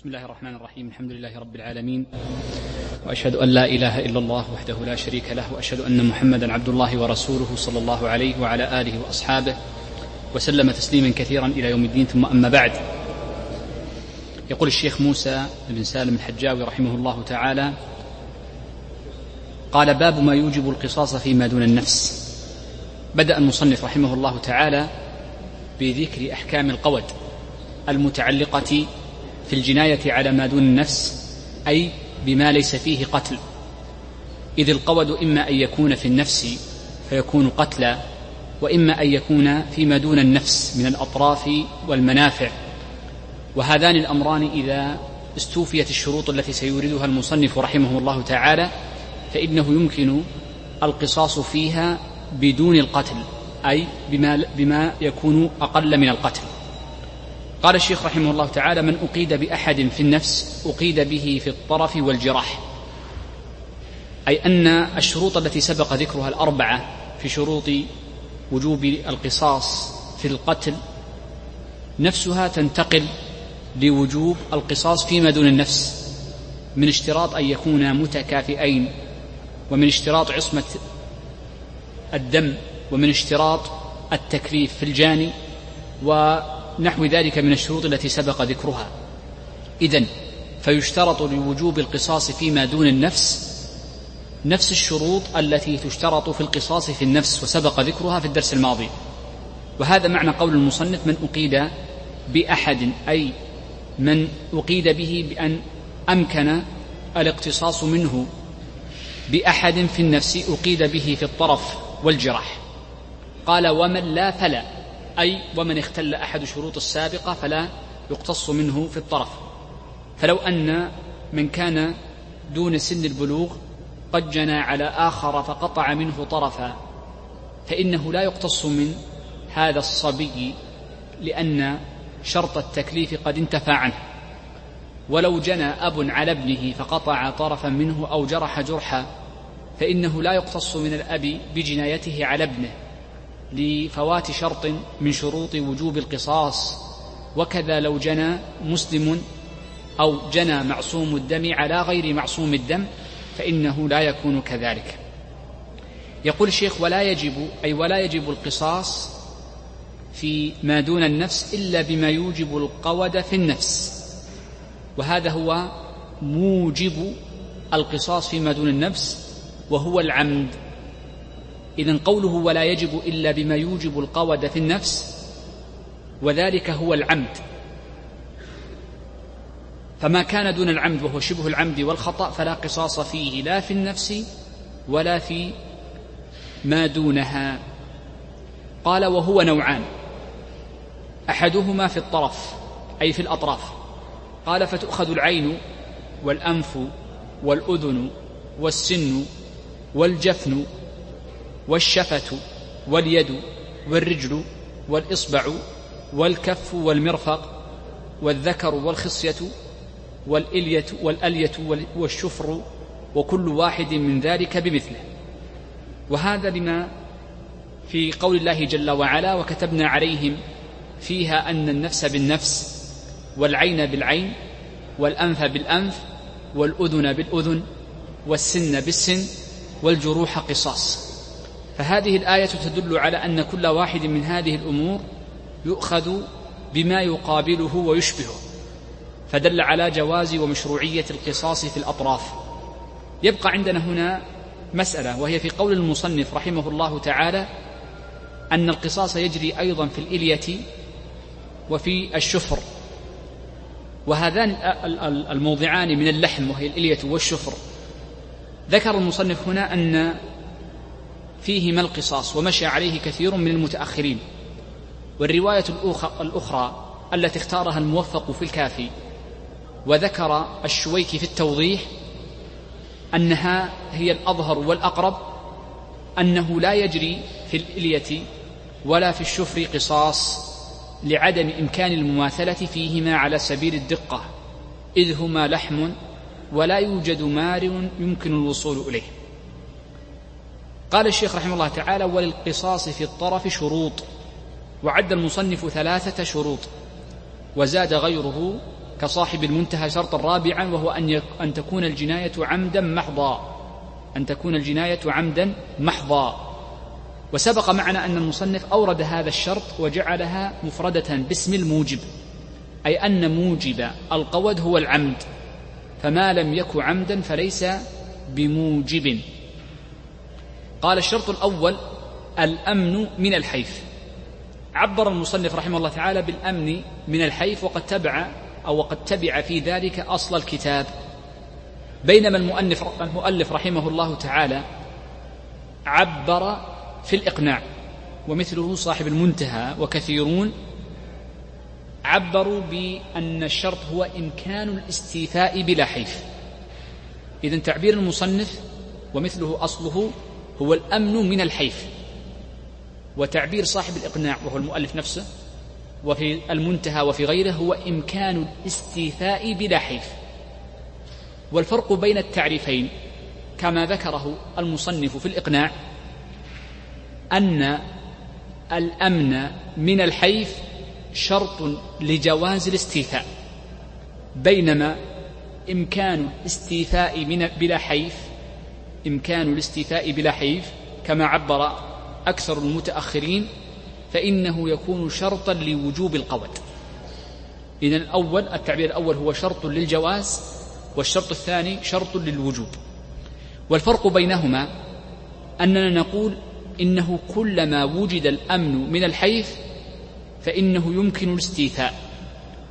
بسم الله الرحمن الرحيم. الحمد لله رب العالمين. وأشهد أن لا إله إلا الله وحده لا شريك له وأشهد أن محمدا عبد الله ورسوله صلى الله عليه وعلى آله وأصحابه وسلم تسليما كثيرا إلى يوم الدين. ثم أما بعد يقول الشيخ موسى بن سالم الحجاوي رحمه الله تعالى قال باب ما يوجب القصاص فيما دون النفس. بدأ المصنف رحمه الله تعالى بذكر أحكام القود المتعلقة في الجناية على ما دون النفس أي بما ليس فيه قتل. إذ القود إما أن يكون في النفس فيكون قتلا وإما أن يكون فيما دون النفس من الأطراف والمنافع. وهذان الأمران إذا استوفيت الشروط التي سيوردها المصنف رحمه الله تعالى فإنه يمكن القصاص فيها بدون القتل أي بما, بما يكون أقل من القتل. قال الشيخ رحمه الله تعالى من أقيد بأحد في النفس أقيد به في الطرف والجراح. أي أن الشروط التي سبق ذكرها الأربعة في شروط وجوب القصاص في القتل نفسها تنتقل لوجوب القصاص فيما دون النفس من اشتراط أن يكونا متكافئين ومن اشتراط عصمة الدم ومن اشتراط التكليف في الجاني و نحو ذلك من الشروط التي سبق ذكرها. إذن فيشترط لوجوب القصاص فيما دون النفس نفس الشروط التي تشترط في القصاص في النفس وسبق ذكرها في الدرس الماضي. وهذا معنى قول المصنف من أقيد بأحد أي من أقيد به بأن أمكن الاقتصاص منه بأحد في النفس أقيد به في الطرف والجرح قال ومن لا فلا أي ومن اختل أحد شروط السابقة فلا يقتص منه في الطرف. فلو أن من كان دون سن البلوغ قد جنى على آخر فقطع منه طرفا فإنه لا يقتص من هذا الصبي لأن شرط التكليف قد انتفى عنه. ولو جنى أب على ابنه فقطع طرفا منه أو جرح جرحا فإنه لا يقتص من الأب بجنايته على ابنه. لفوات شرط من شروط وجوب القصاص. وكذا لو جنى مسلم أو جنى معصوم الدم على غير معصوم الدم فإنه لا يكون كذلك. يقول الشيخ ولا يجب أي ولا يجب القصاص في ما دون النفس إلا بما يوجب القود في النفس. وهذا هو موجب القصاص فيما دون النفس وهو العمد. إذن قوله ولا يجب إلا بما يوجب القود في النفس وذلك هو العمد. فما كان دون العمد وهو شبه العمد والخطأ فلا قصاص فيه لا في النفس ولا في ما دونها. قال وهو نوعان أحدهما في الطرف أي في الأطراف. قال فتؤخذ العين والأنف والأذن والسن والجفن والشفة واليد والرجل والإصبع والكف والمرفق والذكر والخصية والإلية والألية والشفر وكل واحد من ذلك بمثله. وهذا لما في قول الله جل وعلا وكتبنا عليهم فيها أن النفس بالنفس والعين بالعين والأنف بالأنف والأذن بالأذن والسن بالسن والجروح قصاص. فهذه الآية تدل على أن كل واحد من هذه الأمور يؤخذ بما يقابله ويشبهه فدل على جواز ومشروعية القصاص في الأطراف. يبقى عندنا هنا مسألة وهي في قول المصنف رحمه الله تعالى أن القصاص يجري أيضا في الإلية وفي الشفر. وهذان الموضعان من اللحم وهي الإلية والشفر. ذكر المصنف هنا أن فيهما القصاص ومشى عليه كثير من المتأخرين. والرواية الأخرى التي اختارها الموفق في الكافي وذكر الشويكي في التوضيح أنها هي الأظهر والأقرب أنه لا يجري في الإلية ولا في الشفر قصاص لعدم إمكان المماثلة فيهما على سبيل الدقة إذ هما لحم ولا يوجد مار يمكن الوصول إليه. قال الشيخ رحمه الله تعالى وللقصاص في الطرف شروط وعد المصنف ثلاثة شروط وزاد غيره كصاحب المنتهى شرطا رابعا وهو أن, أن تكون الجناية عمدا محضا أن تكون الجناية عمدا محضا. وسبق معنا أن المصنف أورد هذا الشرط وجعلها مفردة باسم الموجب أي أن موجب القود هو العمد فما لم يك عمدا فليس بموجب. قال الشرط الأول الأمن من الحيف. عبر المصنف رحمه الله تعالى بالأمن من الحيف وقد تبع أو وقد تبع في ذلك أصل الكتاب. بينما المؤلف المؤلف رحمه الله تعالى عبر في الإقناع ومثله صاحب المنتهى وكثيرون عبروا بأن الشرط هو إمكان الاستيفاء بلا حيف. إذا تعبير المصنف ومثله أصله هو الأمن من الحيف. وتعبير صاحب الإقناع وهو المؤلف نفسه وفي المنتهى وفي غيره هو إمكان الاستيفاء بلا حيف. والفرق بين التعريفين كما ذكره المصنف في الإقناع أن الأمن من الحيف شرط لجواز الاستيفاء بينما إمكان الاستيفاء بلا حيف إمكان الاستيفاء بلا حيف كما عبر أكثر المتأخرين فإنه يكون شرطا لوجوب القود إذا الأول التعبير الأول هو شرط للجواز والشرط الثاني شرط للوجوب. والفرق بينهما أننا نقول إنه كلما وجد الأمن من الحيف فإنه يمكن الاستيفاء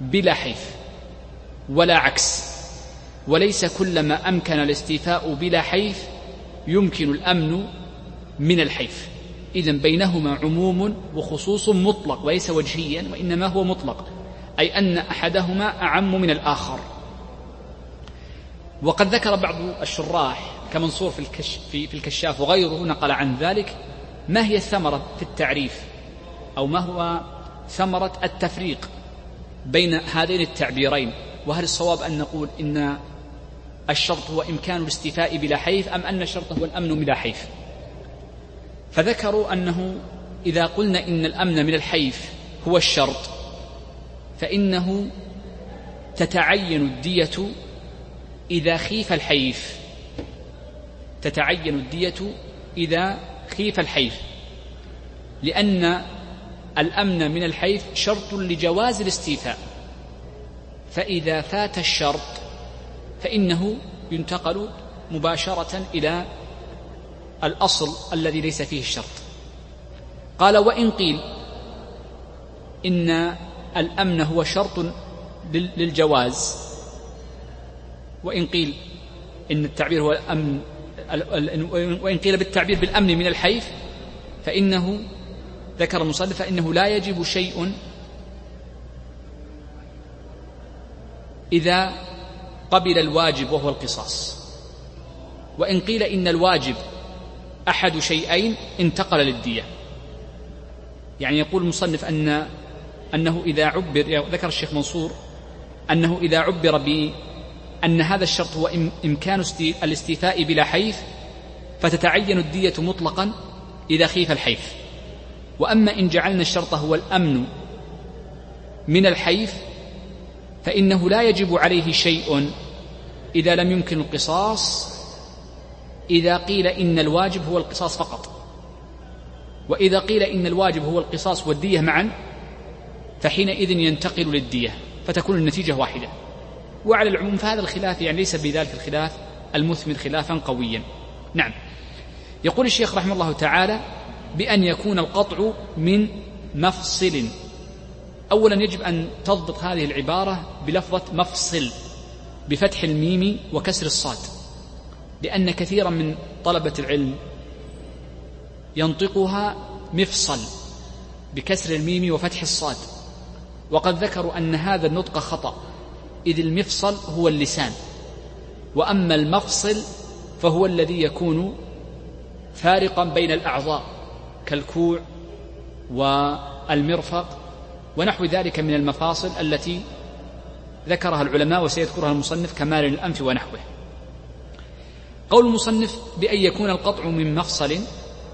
بلا حيف ولا عكس. وليس كلما أمكن الاستيفاء بلا حيف يمكن الأمن من الحيف. إذا بينهما عموم وخصوص مطلق وليس وجهيا وإنما هو مطلق. أي أن أحدهما أعم من الآخر. وقد ذكر بعض الشراح كمنصور في, الكش في, في الكشاف وغيره نقل عن ذلك ما هي الثمرة في التعريف؟ أو ما هو ثمرة التفريق بين هذين التعبيرين؟ وهل الصواب أن نقول إن الشرط هو إمكان الاستيفاء بلا حيف أم أن الشرط هو الأمن بلا حيف؟ فذكروا أنه إذا قلنا إن الأمن من الحيف هو الشرط فإنه تتعين الدية إذا خيف الحيف. تتعين الدية إذا خيف الحيف لأن الأمن من الحيف شرط لجواز الاستيفاء. فإذا فات الشرط فإنه ينتقل مباشرة إلى الأصل الذي ليس فيه الشرط. قال وإن قيل إن الأمن هو شرط للجواز وإن قيل إن التعبير هو الأمن وإن قيل بالتعبير بالأمن من الحيف فإنه ذكر المصنف فإنه لا يجب شيء إذا قبل الواجب وهو القصاص. وإن قيل إن الواجب أحد شيئين انتقل للدية. يعني يقول المصنف أن أنه إذا عبر ذكر الشيخ منصور أنه إذا عبر بأن هذا الشرط هو إمكان الاستيفاء بلا حيف فتتعين الدية مطلقا إذا خيف الحيف. وأما إن جعلنا الشرط هو الأمن من الحيف فإنه لا يجب عليه شيء إذا لم يمكن القصاص إذا قيل إن الواجب هو القصاص فقط. وإذا قيل إن الواجب هو القصاص والدية معا فحينئذ ينتقل للدية فتكون النتيجة واحدة. وعلى العموم فهذا الخلاف يعني ليس بذلك الخلاف المثمر خلافا قويا. نعم. يقول الشيخ رحمه الله تعالى بأن يكون القطع من مفصل أولا يجب أن تضبط هذه العبارة بلفظة مفصل بفتح الميم وكسر الصاد لأن كثيرا من طلبة العلم ينطقها مفصل بكسر الميم وفتح الصاد. وقد ذكروا أن هذا النطق خطأ إذ المفصل هو اللسان وأما المفصل فهو الذي يكون فارقا بين الأعضاء كالكوع والمرفق ونحو ذلك من المفاصل التي ذكرها العلماء وسيذكرها المصنف كمال الأنف ونحوه. قول المصنف بأن يكون القطع من مفصل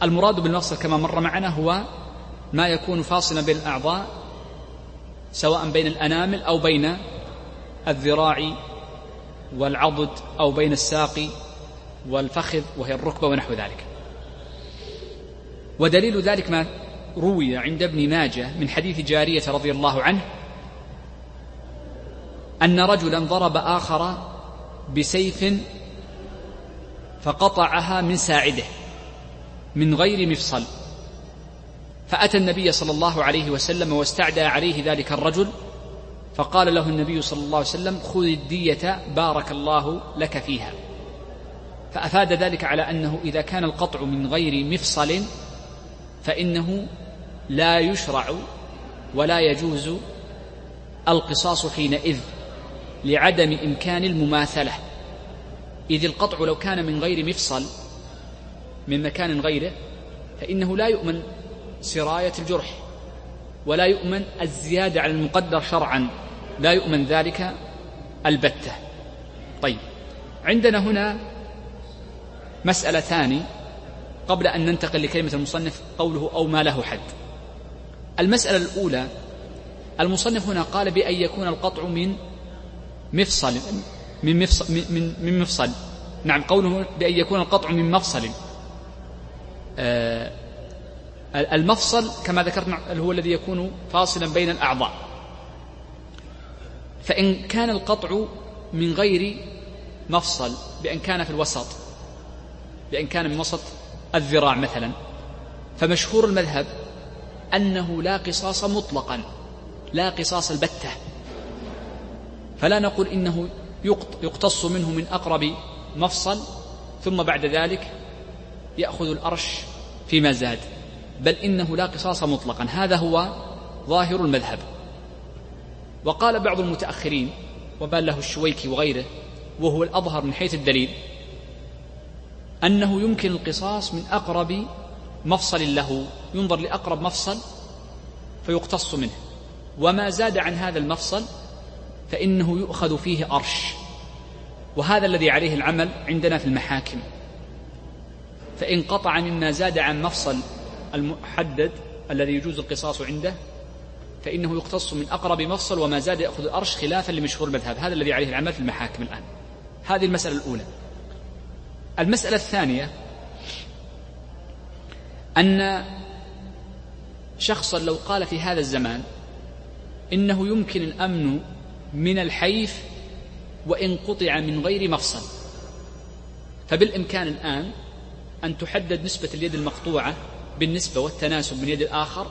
المراد بالمفصل كما مر معنا هو ما يكون فاصلا بين الأعضاء سواء بين الأنامل أو بين الذراع والعضد أو بين الساق والفخذ وهي الركبة ونحو ذلك. ودليل ذلك ما روي عند ابن ماجه من حديث جارية رضي الله عنه أن رجلا ضرب آخر بسيف فقطعها من ساعده من غير مفصل. فأتى النبي صلى الله عليه وسلم واستعدى عليه ذلك الرجل فقال له النبي صلى الله عليه وسلم خذ الدية بارك الله لك فيها. فأفاد ذلك على أنه إذا كان القطع من غير مفصل فإنه لا يشرع ولا يجوز القصاص حينئذ لعدم إمكان المماثلة. إذ القطع لو كان من غير مفصل من مكان غيره فإنه لا يؤمن سراية الجرح ولا يؤمن الزيادة على المقدر شرعا لا يؤمن ذلك البتة. طيب عندنا هنا مسألة ثاني قبل أن ننتقل لكلمة المصنف قوله أو ما له حد. المسألة الأولى المصنف هنا قال بأن يكون القطع من مفصل من مفصل من, من مفصل. نعم قوله بأن يكون القطع من مفصل. آه المفصل كما ذكرنا هو الذي يكون فاصلا بين الأعضاء. فإن كان القطع من غير مفصل بأن كان في الوسط بأن كان من وسط الذراع مثلا فمشهور المذهب أنه لا قصاص مطلقا لا قصاص البتة. فلا نقول إنه يقتص منه من أقرب مفصل ثم بعد ذلك يأخذ الأرش فيما زاد. بل إنه لا قصاص مطلقا. هذا هو ظاهر المذهب. وقال بعض المتأخرين وبال له الشويكي وغيره وهو الأظهر من حيث الدليل أنه يمكن القصاص من أقرب مفصل له. ينظر لأقرب مفصل فيقتص منه. وما زاد عن هذا المفصل فإنه يؤخذ فيه أرش. وهذا الذي عليه العمل عندنا في المحاكم. فإن قطع مما زاد عن مفصل المحدد الذي يجوز القصاص عنده فإنه يقتص من أقرب مفصل وما زاد يأخذ الأرش خلافا لمشهور المذهب. هذا الذي عليه العمل في المحاكم الآن. هذه المسألة الأولى. المسألة الثانية أن شخصا لو قال في هذا الزمان إنه يمكن الأمن من الحيف وإن قطع من غير مفصل. فبالإمكان الآن أن تحدد نسبة اليد المقطوعة بالنسبة والتناسب من يد الآخر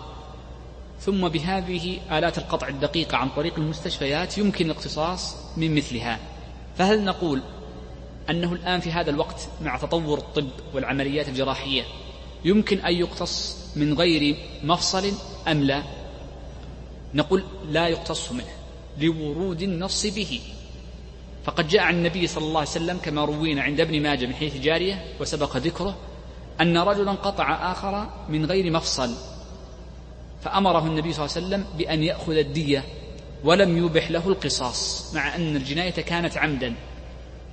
ثم بهذه آلات القطع الدقيقة عن طريق المستشفيات يمكن الاقتصاص من مثلها. فهل نقول أنه الآن في هذا الوقت مع تطور الطب والعمليات الجراحية يمكن أن يقتص من غير مفصل أم لا؟ نقول لا يقتص منه لورود النص به. فقد جاء عن النبي صلى الله عليه وسلم كما روينا عند ابن ماجه من حيث جارية وسبق ذكره أن رجلا قطع آخر من غير مفصل. فأمره النبي صلى الله عليه وسلم بأن يأخذ الدية ولم يبح له القصاص مع أن الجناية كانت عمدا.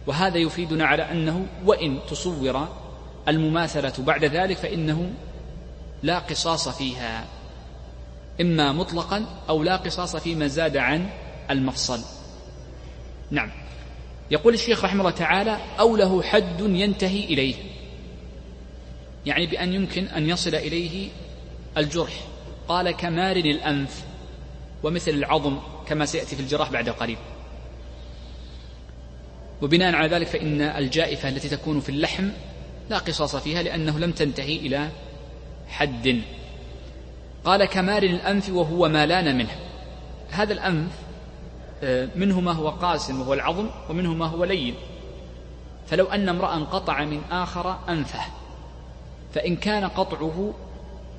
وهذا يفيدنا على أنه وإن تصور المماثلة بعد ذلك فإنه لا قصاص فيها إما مطلقا أو لا قصاص فيما زاد عن المفصل. نعم. يقول الشيخ رحمه الله تعالى أو له حد ينتهي إليه. يعني بأن يمكن أن يصل إليه الجرح. قال كمارن الأنف ومثل العظم كما سيأتي في الجراح بعد قليل وبناء على ذلك فإن الجائفة التي تكون في اللحم لا قصاص فيها لأنه لم تنتهي إلى حد. قال كمار الأنف وهو ما لأن منه. هذا الأنف آه، منه ما هو قاسم وهو العظم ومنه ما هو لين. فلو أن امرأ قطع من آخر أنفه فإن كان قطعه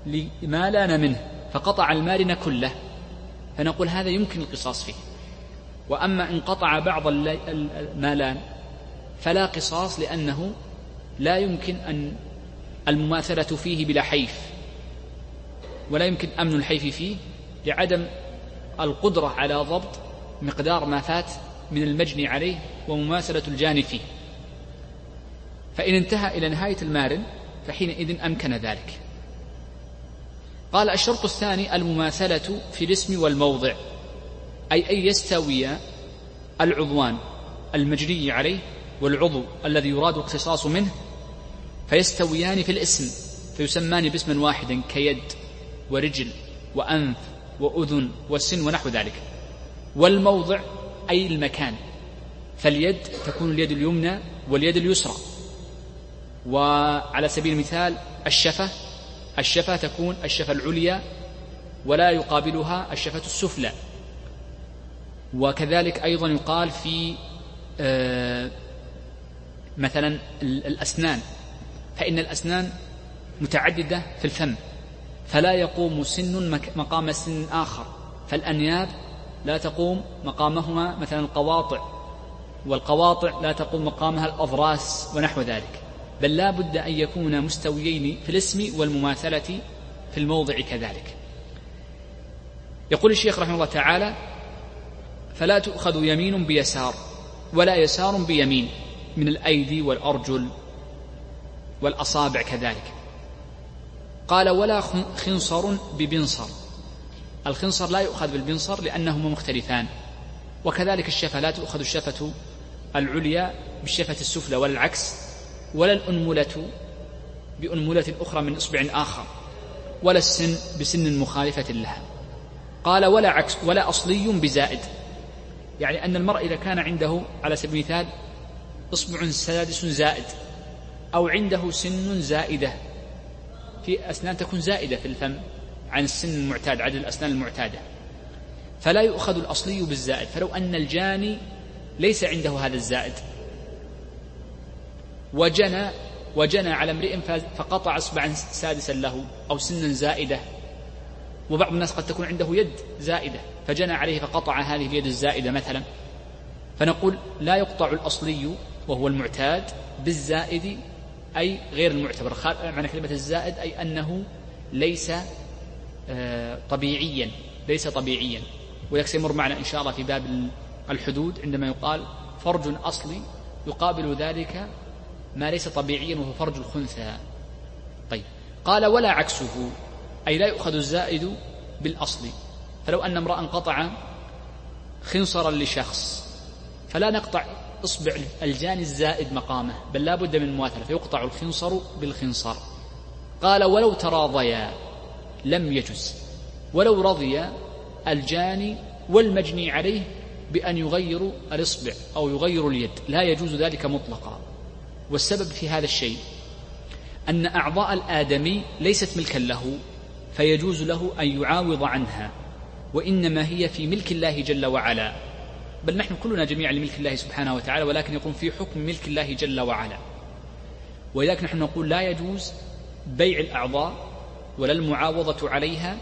لما لأن منه فقطع المارن كله. فنقول هذا يمكن القصاص فيه. وأما إن قطع بعض المالان فلا قصاص لأنه لا يمكن أن المماثلة فيه بلا حيف. ولا يمكن أمن الحيف فيه لعدم القدرة على ضبط مقدار ما فات من المجني عليه ومماثلة الجاني فيه. فإن انتهى إلى نهاية المارن فحينئذ أمكن ذلك. قال الشرط الثاني المماثلة في الاسم والموضع أي أن يستوي العضوان المجني عليه والعضو الذي يراد الاقتصاص منه فيستويان في الاسم فيسمان باسم واحد كيد ورجل وأنف وأذن وسن ونحو ذلك. والموضع أي المكان فاليد تكون اليد اليمنى واليد اليسرى. وعلى سبيل المثال الشفة الشفة تكون الشفة العليا ولا يقابلها الشفة السفلى. وكذلك أيضا يقال في آه، مثلا الأسنان فإن الأسنان متعددة في الفم فلا يقوم سن مقام سن آخر فالأنياب لا تقوم مقامهما مثلا القواطع والقواطع لا تقوم مقامها الأضراس ونحو ذلك. بل لا بد أن يكونا مستويين في الاسم والمماثلة في الموضع كذلك. يقول الشيخ رحمه الله تعالى فلا تؤخذ يمين بيسار ولا يسار بيمين من الأيدي والأرجل والأصابع كذلك. قال ولا خنصر ببنصر. الخنصر لا يؤخذ بالبنصر لأنهما مختلفان. وكذلك الشفة لا تؤخذ الشفة العليا بالشفة السفلى ولا العكس ولا الأنملة بأنملة أخرى من إصبع آخر ولا السن بسن مخالفة لها. قال ولا عكس ولا أصلي بزائد. يعني أن المرء إذا كان عنده على سبيل المثال إصبع سادس زائد. أو عنده سن زائدة. في أسنان تكون زائدة في الفم عن السن المعتاد عدد الأسنان المعتادة. فلا يؤخذ الأصلي بالزائد. فلو أن الجاني ليس عنده هذا الزائد. وجنى وجنى على امرئ فقطع اصبعا سادسا له أو سنا زائدة. وبعض الناس قد تكون عنده يد زائدة. فجنى عليه فقطع هذه اليد الزائدة مثلا. فنقول لا يقطع الأصلي وهو المعتاد بالزائد أي غير المعتبر معنى كلمة الزائد أي أنه ليس آه، طبيعيا ليس طبيعيا. ولذلك سيمر معنا إن شاء الله في باب الحدود عندما يقال فرج أصلي يقابل ذلك ما ليس طبيعيا وهو فرج الخنثى. طيب. قال ولا عكسه أي لا يؤخذ الزائد بالأصل. فلو أن امرأ قطع خنصرا لشخص فلا نقطع إصبع الجاني الزائد مقامه بل لا بد من المماثلة فيقطع الخنصر بالخنصر. قال ولو تراضيا لم يجز ولو رضي الجاني والمجني عليه بأن يغيروا الإصبع أو يغيروا اليد لا يجوز ذلك مطلقا. والسبب في هذا الشيء أن أعضاء الآدمي ليست ملكا له فيجوز له أن يعاوض عنها وإنما هي في ملك الله جل وعلا. بل نحن كلنا جميعا لملك الله سبحانه وتعالى ولكن يقوم في حكم ملك الله جل وعلا. ولذلك نحن نقول لا يجوز بيع الأعضاء ولا المعاوضة عليها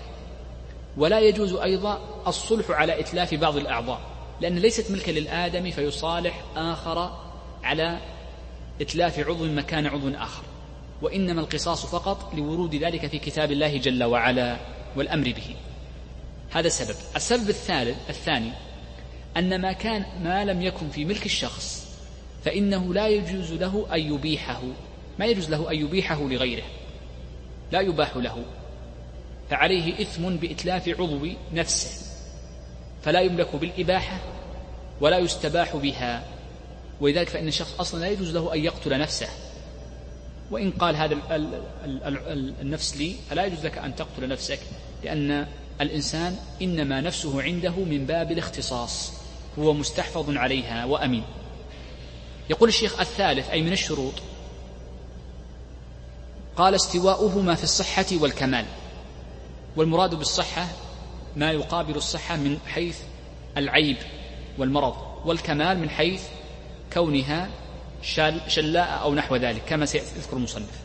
ولا يجوز أيضا الصلح على إتلاف بعض الأعضاء لأن ليست ملكا للآدم فيصالح آخر على إتلاف عضو مكان عضو آخر وإنما القصاص فقط لورود ذلك في كتاب الله جل وعلا والأمر به. هذا السبب. السبب الثالث الثاني أن ما كان ما لم يكن في ملك الشخص فإنه لا يجوز له أن يبيحه. ما يجوز له أن يبيحه لغيره. لا يباح له. فعليه إثم بإتلاف عضو نفسه. فلا يملك بالإباحة ولا يستباح بها. ولذلك فإن الشخص أصلا لا يجوز له أن يقتل نفسه. وإن قال هذا النفس لي فلا يجوز لك أن تقتل نفسك لأن الإنسان إنما نفسه عنده من باب الاختصاص. هو مستحفظ عليها وأمين. يقول الشيخ الثالث أي من الشروط قال استواؤهما في الصحة والكمال. والمراد بالصحة ما يقابل الصحة من حيث العيب والمرض والكمال من حيث كونها شلاء أو نحو ذلك كما سيذكر المصنف.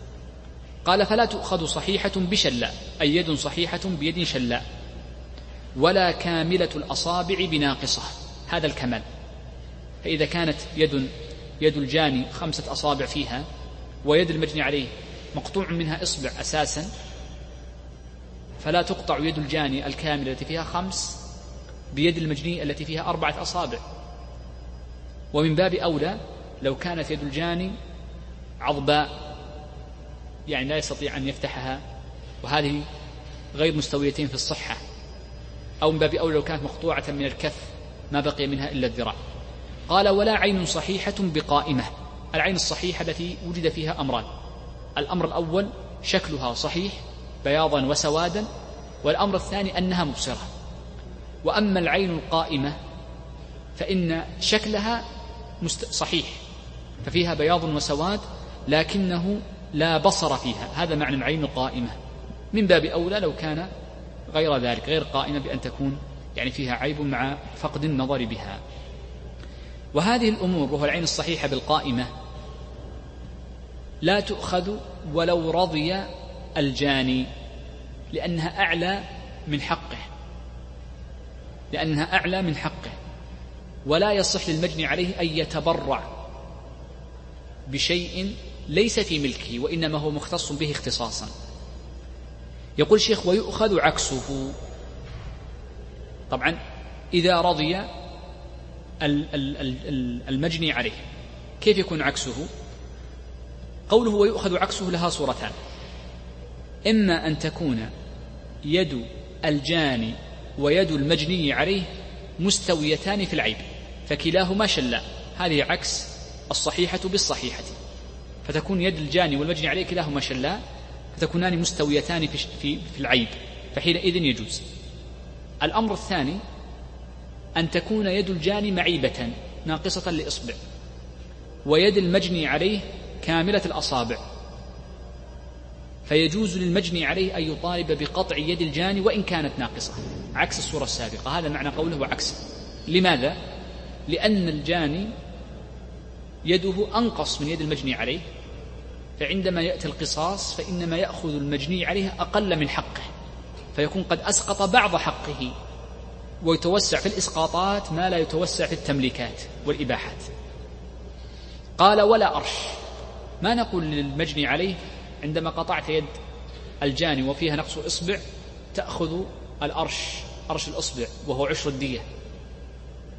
قال فلا تؤخذ صحيحة بشلاء أي يد صحيحة بيد شلاء ولا كاملة الأصابع بناقصة. هذا الكمال. فإذا كانت يد يد الجاني خمسة أصابع فيها ويد المجني عليه مقطوع منها إصبع أساسا فلا تقطع يد الجاني الكاملة التي فيها خمس بيد المجني التي فيها أربعة أصابع. ومن باب أولى لو كانت يد الجاني عضباء يعني لا يستطيع أن يفتحها وهذه غير مستويتين في الصحة. أو من باب أولى لو كانت مقطوعة من الكف ما بقي منها إلا الذراع. قال ولا عين صحيحة بقائمة. العين الصحيحة التي وجد فيها أمران. الأمر الأول شكلها صحيح بياضا وسوادا والأمر الثاني أنها مبصرة. وأما العين القائمة فإن شكلها صحيح ففيها بياض وسواد لكنه لا بصر فيها. هذا معنى العين القائمة. من باب أولى لو كان غير ذلك غير قائمة بأن تكون يعني فيها عيب مع فقد النظر بها. وهذه الأمور وهو العين الصحيحة بالقائمة لا تؤخذ ولو رضي الجاني لأنها أعلى من حقه. لأنها أعلى من حقه. ولا يصح للمجني عليه أن يتبرع بشيء ليس في ملكه وإنما هو مختص به اختصاصا. يقول الشيخ ويؤخذ عكسه. طبعا إذا رضي المجني عليه. كيف يكون عكسه؟ قوله ويؤخذ عكسه لها صورتان. إما أن تكون يد الجاني ويد المجني عليه مستويتان في العيب فكلاهما شلا. هذه عكس الصحيحة بالصحيحة. فتكون يد الجاني والمجني عليه كلاهما شلا فتكونان مستويتان في, في, في العيب فحينئذ يجوز. الأمر الثاني أن تكون يد الجاني معيبة ناقصة لإصبع ويد المجني عليه كاملة الأصابع. فيجوز للمجني عليه أن يطالب بقطع يد الجاني وإن كانت ناقصة عكس الصورة السابقة. هذا معنى قوله وعكس لماذا؟ لأن الجاني يده أنقص من يد المجني عليه فعندما يأتي القصاص فإنما يأخذ المجني عليه أقل من حقه. فيكون قد أسقط بعض حقه ويتوسع في الإسقاطات ما لا يتوسع في التمليكات والإباحات. قال ولا أرش. ما نقول للمجني عليه عندما قطعت يد الجاني وفيها نقص إصبع تأخذ الأرش أرش الإصبع وهو عشر الدية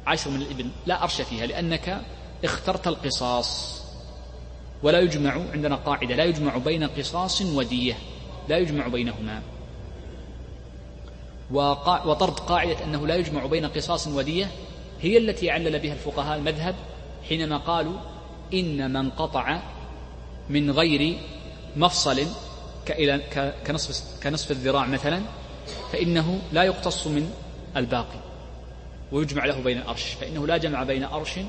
عشر من الإبن لا أرش فيها لأنك اخترت القصاص. ولا يجمع عندنا قاعدة لا يجمع بين قصاص ودية لا يجمع بينهما. وطرد قاعدة أنه لا يجمع بين قصاص ودية هي التي علل بها الفقهاء المذهب حينما قالوا إن من قطع من غير مفصل كنصف, كنصف الذراع مثلا فإنه لا يقتص من الباقي ويجمع له بين الأرش فإنه لا جمع بين أرش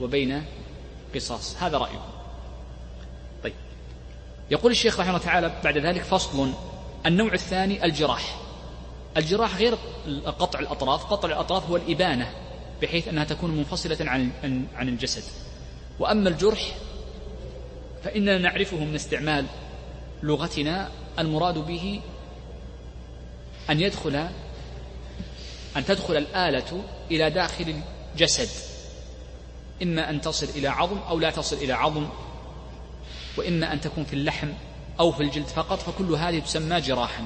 وبين قصاص. هذا رأيه طيب. يقول الشيخ رحمه الله تعالى بعد ذلك فصل النوع الثاني الجراح. الجراح غير قطع الأطراف قطع الأطراف هو الإبانة بحيث أنها تكون منفصلة عن عن الجسد. وأما الجرح فإننا نعرفه من استعمال لغتنا المراد به أن يدخل أن تدخل الآلة إلى داخل الجسد إما أن تصل إلى عظم أو لا تصل إلى عظم وإما أن تكون في اللحم أو في الجلد فقط فكل هذه تسمى جراحا.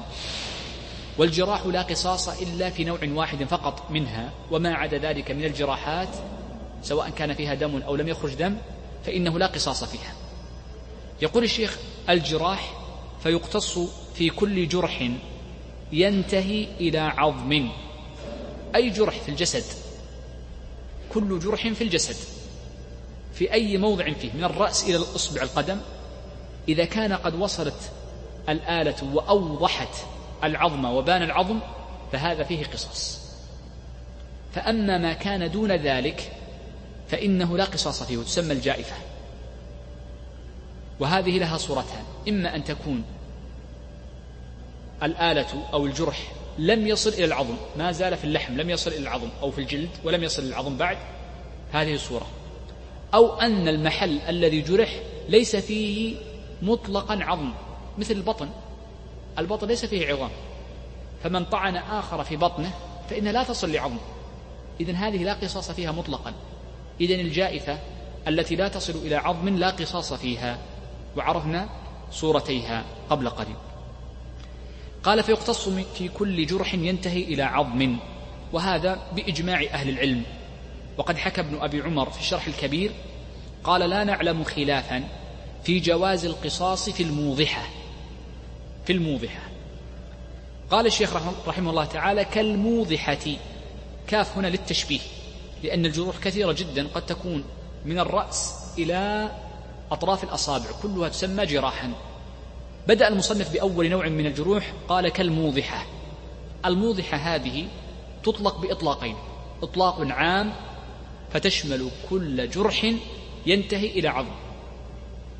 والجراح لا قصاص إلا في نوع واحد فقط منها وما عدا ذلك من الجراحات سواء كان فيها دم أو لم يخرج دم فإنه لا قصاص فيها. يقول الشيخ الجراح فيقتص في كل جرح ينتهي إلى عظم. أي جرح في الجسد؟ كل جرح في الجسد. في أي موضع فيه؟ من الرأس إلى الإصبع القدم. إذا كان قد وصلت الآلة وأوضحت العظم وبان العظم فهذا فيه قصاص. فأما ما كان دون ذلك فإنه لا قصاص فيه وتسمى الجائفة. وهذه لها صورتان. إما أن تكون الآلة أو الجرح لم يصل إلى العظم ما زال في اللحم لم يصل إلى العظم أو في الجلد ولم يصل إلى العظم بعد هذه صورة. أو أن المحل الذي جرح ليس فيه مطلقا عظم مثل البطن. البطن ليس فيه عظام. فمن طعن آخر في بطنه فإنها لا تصل لعظم إذن هذه لا قصاص فيها مطلقا. إذن الجائفة التي لا تصل إلى عظم لا قصاص فيها. وعرفنا صورتيها قبل قليل. قال فيقتص في كل جرح ينتهي إلى عظم. وهذا بإجماع أهل العلم. وقد حكى ابن أبي عمر في الشرح الكبير. قال لا نعلم خلافا في جواز القصاص في الموضحة. في الموضحة. قال الشيخ رحمه الله تعالى كالموضحة. كاف هنا للتشبيه لأن الجروح كثيرة جدا قد تكون من الرأس إلى أطراف الأصابع كلها تسمى جراحا. بدأ المصنف بأول نوع من الجروح قال كالموضحة. الموضحة هذه تطلق بإطلاقين إطلاق عام فتشمل كل جرح ينتهي إلى عظم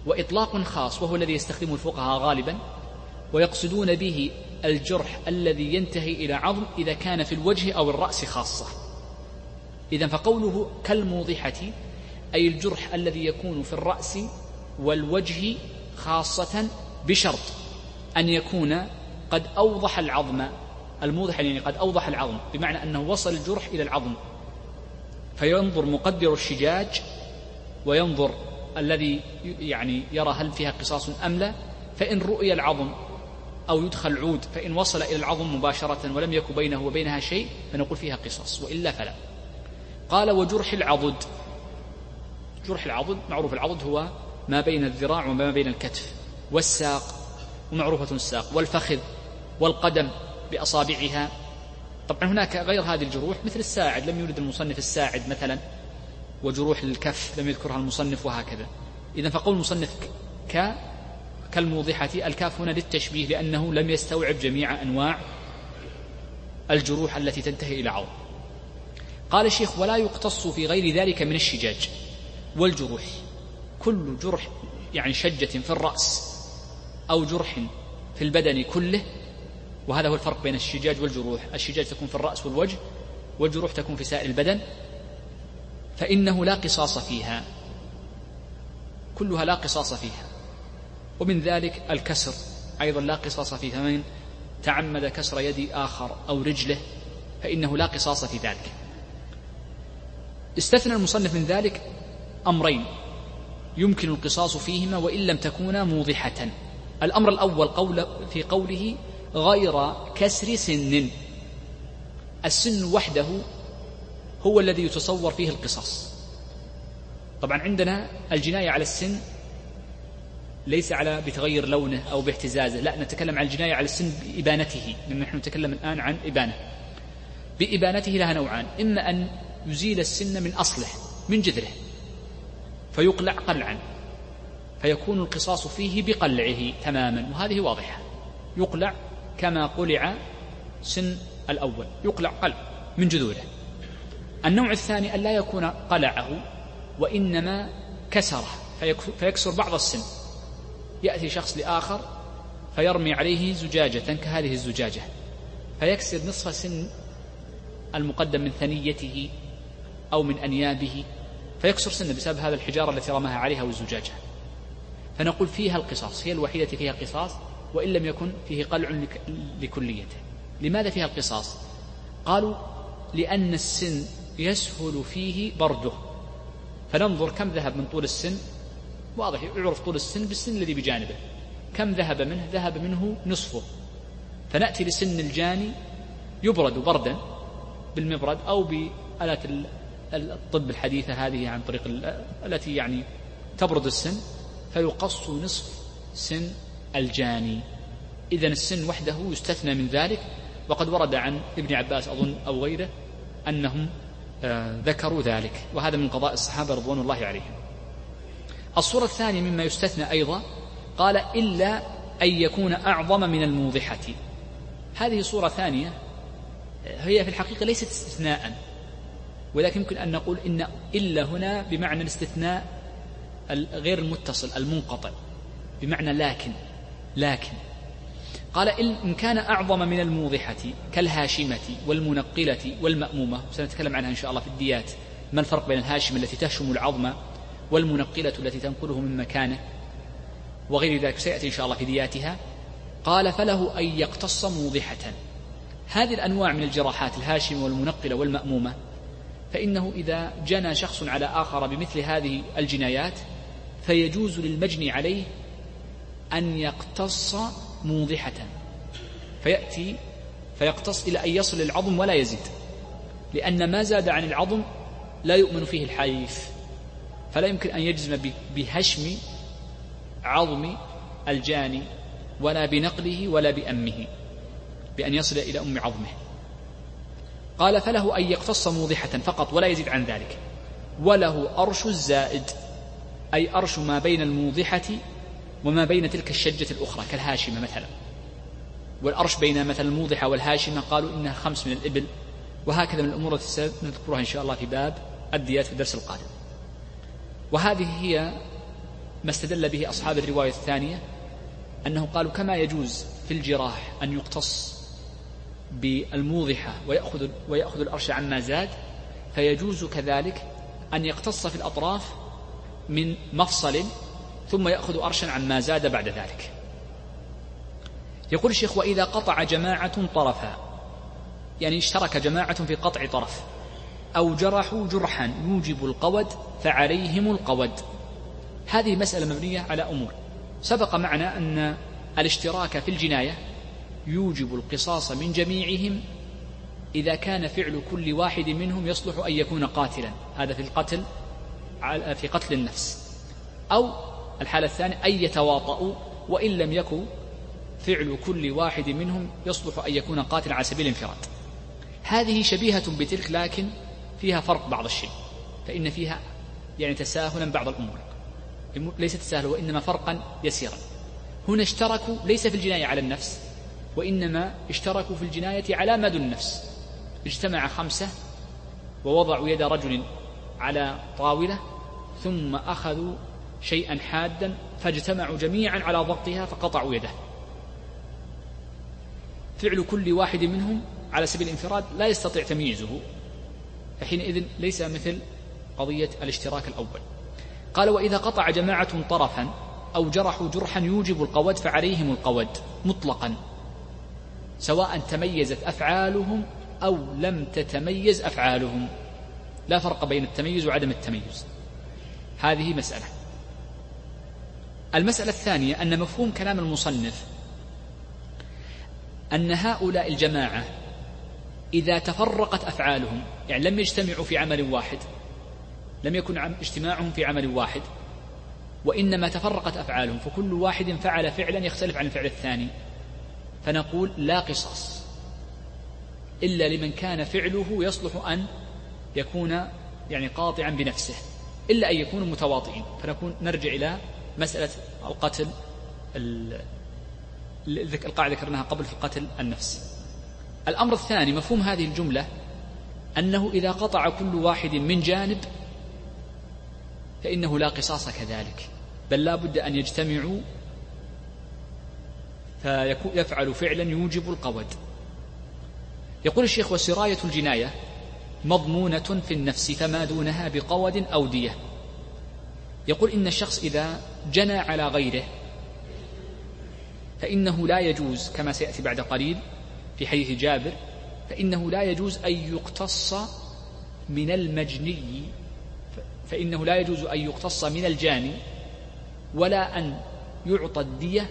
وإطلاق خاص وهو الذي يستخدمه الفقهاء غالبا ويقصدون به الجرح الذي ينتهي إلى عظم إذا كان في الوجه أو الرأس خاصة. إذا فقوله كالموضحة أي الجرح الذي يكون في الرأس والوجه خاصة بشرط أن يكون قد أوضح العظم. الموضح يعني قد أوضح العظم بمعنى أنه وصل الجرح إلى العظم. فينظر مقدر الشجاج وينظر الذي يعني يرى هل فيها قصاص أم لا. فإن رؤي العظم أو يدخل عود فإن وصل إلى العظم مباشرة ولم يكن بينه وبينها شيء فنقول فيها قصاص وإلا فلا. قال وجرح العضد. جرح العضد معروف العضد هو ما بين الذراع وما بين الكتف والساق ومعروفة الساق والفخذ والقدم بأصابعها. طبعا هناك غير هذه الجروح مثل الساعد لم يولد المصنف الساعد مثلا وجروح الكف لم يذكرها المصنف وهكذا. إذا فقول المصنف ك كالموضحة الكاف هنا للتشبيه لأنه لم يستوعب جميع أنواع الجروح التي تنتهي إلى عظم قال الشيخ ولا يقتص في غير ذلك من الشجاج والجروح. كل جرح يعني شجة في الرأس أو جرح في البدن كله وهذا هو الفرق بين الشجاج والجروح. الشجاج تكون في الرأس والوجه والجروح تكون في سائر البدن فإنه لا قصاص فيها. كلها لا قصاص فيها. ومن ذلك الكسر. أيضا لا قصاص فيه فمن تعمد كسر يد آخر أو رجله فإنه لا قصاص في ذلك. استثنى المصنف من ذلك أمرين يمكن القصاص فيهما وإن لم تكونا موضحة. الأمر الأول قول في قوله غير كسر سن. السن وحده هو الذي يتصور فيه القصاص. طبعا عندنا الجناية على السن ليس على بتغير لونه أو باهتزازه. لا نتكلم عن الجناية على السن بإبانته لأن نحن نتكلم الآن عن إبانة. بإبانته لها نوعان. إما أن يزيل السن من أصله من جذره فيقلع قلعا. فيكون القصاص فيه بقلعه تماما وهذه واضحة. يقلع كما قلع سن الأول. يقلع قلع من جذوره. النوع الثاني أن لا يكون قلعه وإنما كسره فيكسر بعض السن. يأتي شخص لآخر فيرمي عليه زجاجة كهذه الزجاجة فيكسر نصف سن المقدم من ثنيته أو من أنيابه فيكسر سنه بسبب هذا الحجارة التي رماها عليها والزجاجة. فنقول فيها القصاص هي الوحيدة فيها قصاص وإن لم يكن فيه قلع لكليته. لماذا فيها القصاص؟ قالوا لأن السن يسهل فيه برده. فننظر كم ذهب من طول السن واضح يعرف طول السن بالسن الذي بجانبه. كم ذهب منه؟ ذهب منه نصفه. فنأتي لسن الجاني يبرد بردا بالمبرد أو بآلات الطب الحديثة هذه عن طريق التي يعني تبرد السن. فيقص نصف سن الجاني. إذا السن وحده يستثنى من ذلك. وقد ورد عن ابن عباس أظن أو غيره أنهم آه، ذكروا ذلك. وهذا من قضاء الصحابة رضوان الله عليهم. الصورة الثانية مما يستثنى أيضا قال إلا أن يكون أعظم من الموضحة. هذه صورة ثانية هي في الحقيقة ليست استثناء ولكن يمكن أن نقول إن إلا هنا بمعنى الاستثناء غير المتصل المنقطع بمعنى لكن لكن. قال إن كان أعظم من الموضحة كالهاشمة والمنقلة والمأمومة سنتكلم عنها إن شاء الله في الديات ما الفرق بين الهاشمة التي تهشم العظم والمنقلة التي تنقله من مكانه وغير ذلك سيأتي إن شاء الله في دياتها. قال فله أن يقتص موضحة. هذه الأنواع من الجراحات الهاشمة والمنقلة والمأمومة فإنه إذا جنى شخص على آخر بمثل هذه الجنايات فيجوز للمجني عليه أن يقتص موضحة. فيأتي فيقتص إلى أن يصل العظم ولا يزيد لأن ما زاد عن العظم لا يؤمن فيه الحيف. فلا يمكن أن يجزم بهشم عظم الجاني ولا بنقله ولا بأمه بأن يصل إلى أم عظمه. قال فله أن يقتص موضحة فقط ولا يزيد عن ذلك. وله أرش الزائد أي أرش ما بين الموضحة وما بين تلك الشجة الأخرى كالهاشمة مثلا. والأرش بين مثلا الموضحة والهاشمة قالوا إنها خمس من الإبل وهكذا من الأمور التي نذكرها إن شاء الله في باب الديات في الدرس القادم. وهذه هي ما استدل به أصحاب الرواية الثانية أنه قالوا كما يجوز في الجراح أن يقتص بالموضحة ويأخذ, ويأخذ الأرش عما زاد فيجوز كذلك أن يقتص في الأطراف من مفصل ثم يأخذ أرشا عما زاد بعد ذلك. يقول الشيخ وإذا قطع جماعة طرفا يعني اشترك جماعة في قطع طرف أو جرحوا جرحا يوجب القود فعليهم القود. هذه مسألة مبنية على أمور. سبق معنا أن الاشتراك في الجناية يوجب القصاص من جميعهم إذا كان فعل كل واحد منهم يصلح أن يكون قاتلا. هذا في القتل في قتل النفس. أو الحالة الثانية أن يتواطؤوا وإن لم يكن فعل كل واحد منهم يصلح أن يكون قاتلا على سبيل الانفراد. هذه شبيهة بتلك لكن فيها فرق بعض الشيء فإن فيها يعني تساهلا بعض الأمور. ليست تساهل وإنما فرقا يسيرا. هنا اشتركوا ليس في الجناية على النفس وإنما اشتركوا في الجناية على دون النفس. اجتمع خمسة ووضعوا يد رجل على طاولة ثم أخذوا شيئا حادا فاجتمعوا جميعا على ضغطها فقطعوا يده. فعل كل واحد منهم على سبيل الانفراد لا يستطيع تمييزه. فحينئذ ليس مثل قضية الاشتراك الأول. قال وإذا قطع جماعة طرفا أو جرحوا جرحا يوجب القود فعليهم القود مطلقا سواء تميزت أفعالهم أو لم تتميز أفعالهم. لا فرق بين التميز وعدم التميز. هذه مسألة. المسألة الثانية أن مفهوم كلام المصنف أن هؤلاء الجماعة إذا تفرقت أفعالهم يعني لم يجتمعوا في عمل واحد لم يكن اجتماعهم في عمل واحد وإنما تفرقت أفعالهم فكل واحد فعل فعلا يختلف عن الفعل الثاني. فنقول لا قصاص إلا لمن كان فعله يصلح أن يكون يعني قاطعا بنفسه إلا أن يكونوا متواطئين. فنكون نرجع إلى مسألة القتل القاعدة ذكرناها قبل في قتل النفس. الأمر الثاني مفهوم هذه الجملة أنه إذا قطع كل واحد من جانب فإنه لا قصاص كذلك بل لا بد أن يجتمعوا فيفعل فعلا يوجب القود. يقول الشيخ وسراية الجناية مضمونة في النفس فما دونها بقود أو دية. يقول إن الشخص إذا جنى على غيره فإنه لا يجوز كما سيأتي بعد قليل في حديث جابر فإنه لا يجوز أن يقتص من المجني فإنه لا يجوز أن يقتص من الجاني ولا أن يعطى الدية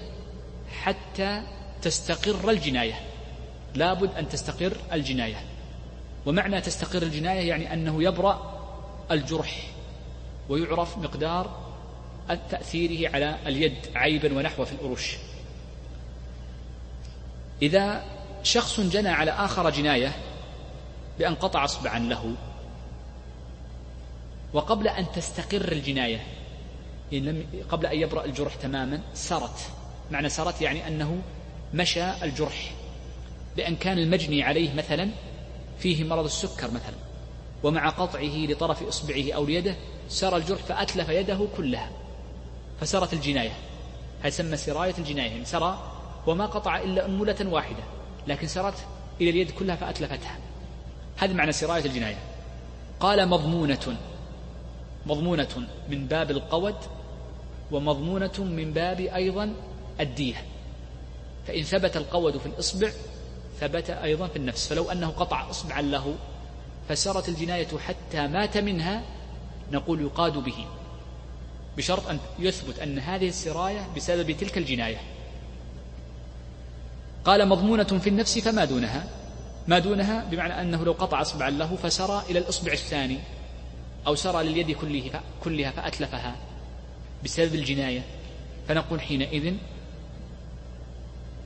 حتى تستقر الجناية. لابد أن تستقر الجناية. ومعنى تستقر الجناية يعني أنه يبرأ الجرح ويعرف مقدار تأثيره على اليد عيبا ونحو في الأرش. إذا شخص جنى على آخر جناية بأن قطع إصبعا له. وقبل أن تستقر الجناية إن لم قبل أن يبرأ الجرح تماما سرت. معنى سرت يعني أنه مشى الجرح. بأن كان المجني عليه مثلا فيه مرض السكر مثلا. ومع قطعه لطرف إصبعه أو ليده سرى الجرح فأتلف يده كلها. فسرت الجناية. هذا يسمى سراية الجناية؟ يعني سرى وما قطع إلا أنملة واحدة. لكن سرت إلى اليد كلها فأتلفتها. هذا معنى سراية الجناية. قال مضمونة. مضمونة من باب القود ومضمونة من باب أيضا الدية. فإن ثبت القود في الإصبع ثبت أيضا في النفس. فلو أنه قطع إصبعا له فسرت الجناية حتى مات منها نقول يقاد به. بشرط أن يثبت أن هذه السراية بسبب تلك الجناية. قال مضمونة في النفس فما دونها. ما دونها بمعنى أنه لو قطع إصبعا له فسرى إلى الإصبع الثاني أو سرى لليد كلها فأتلفها بسبب الجناية. فنقول حينئذ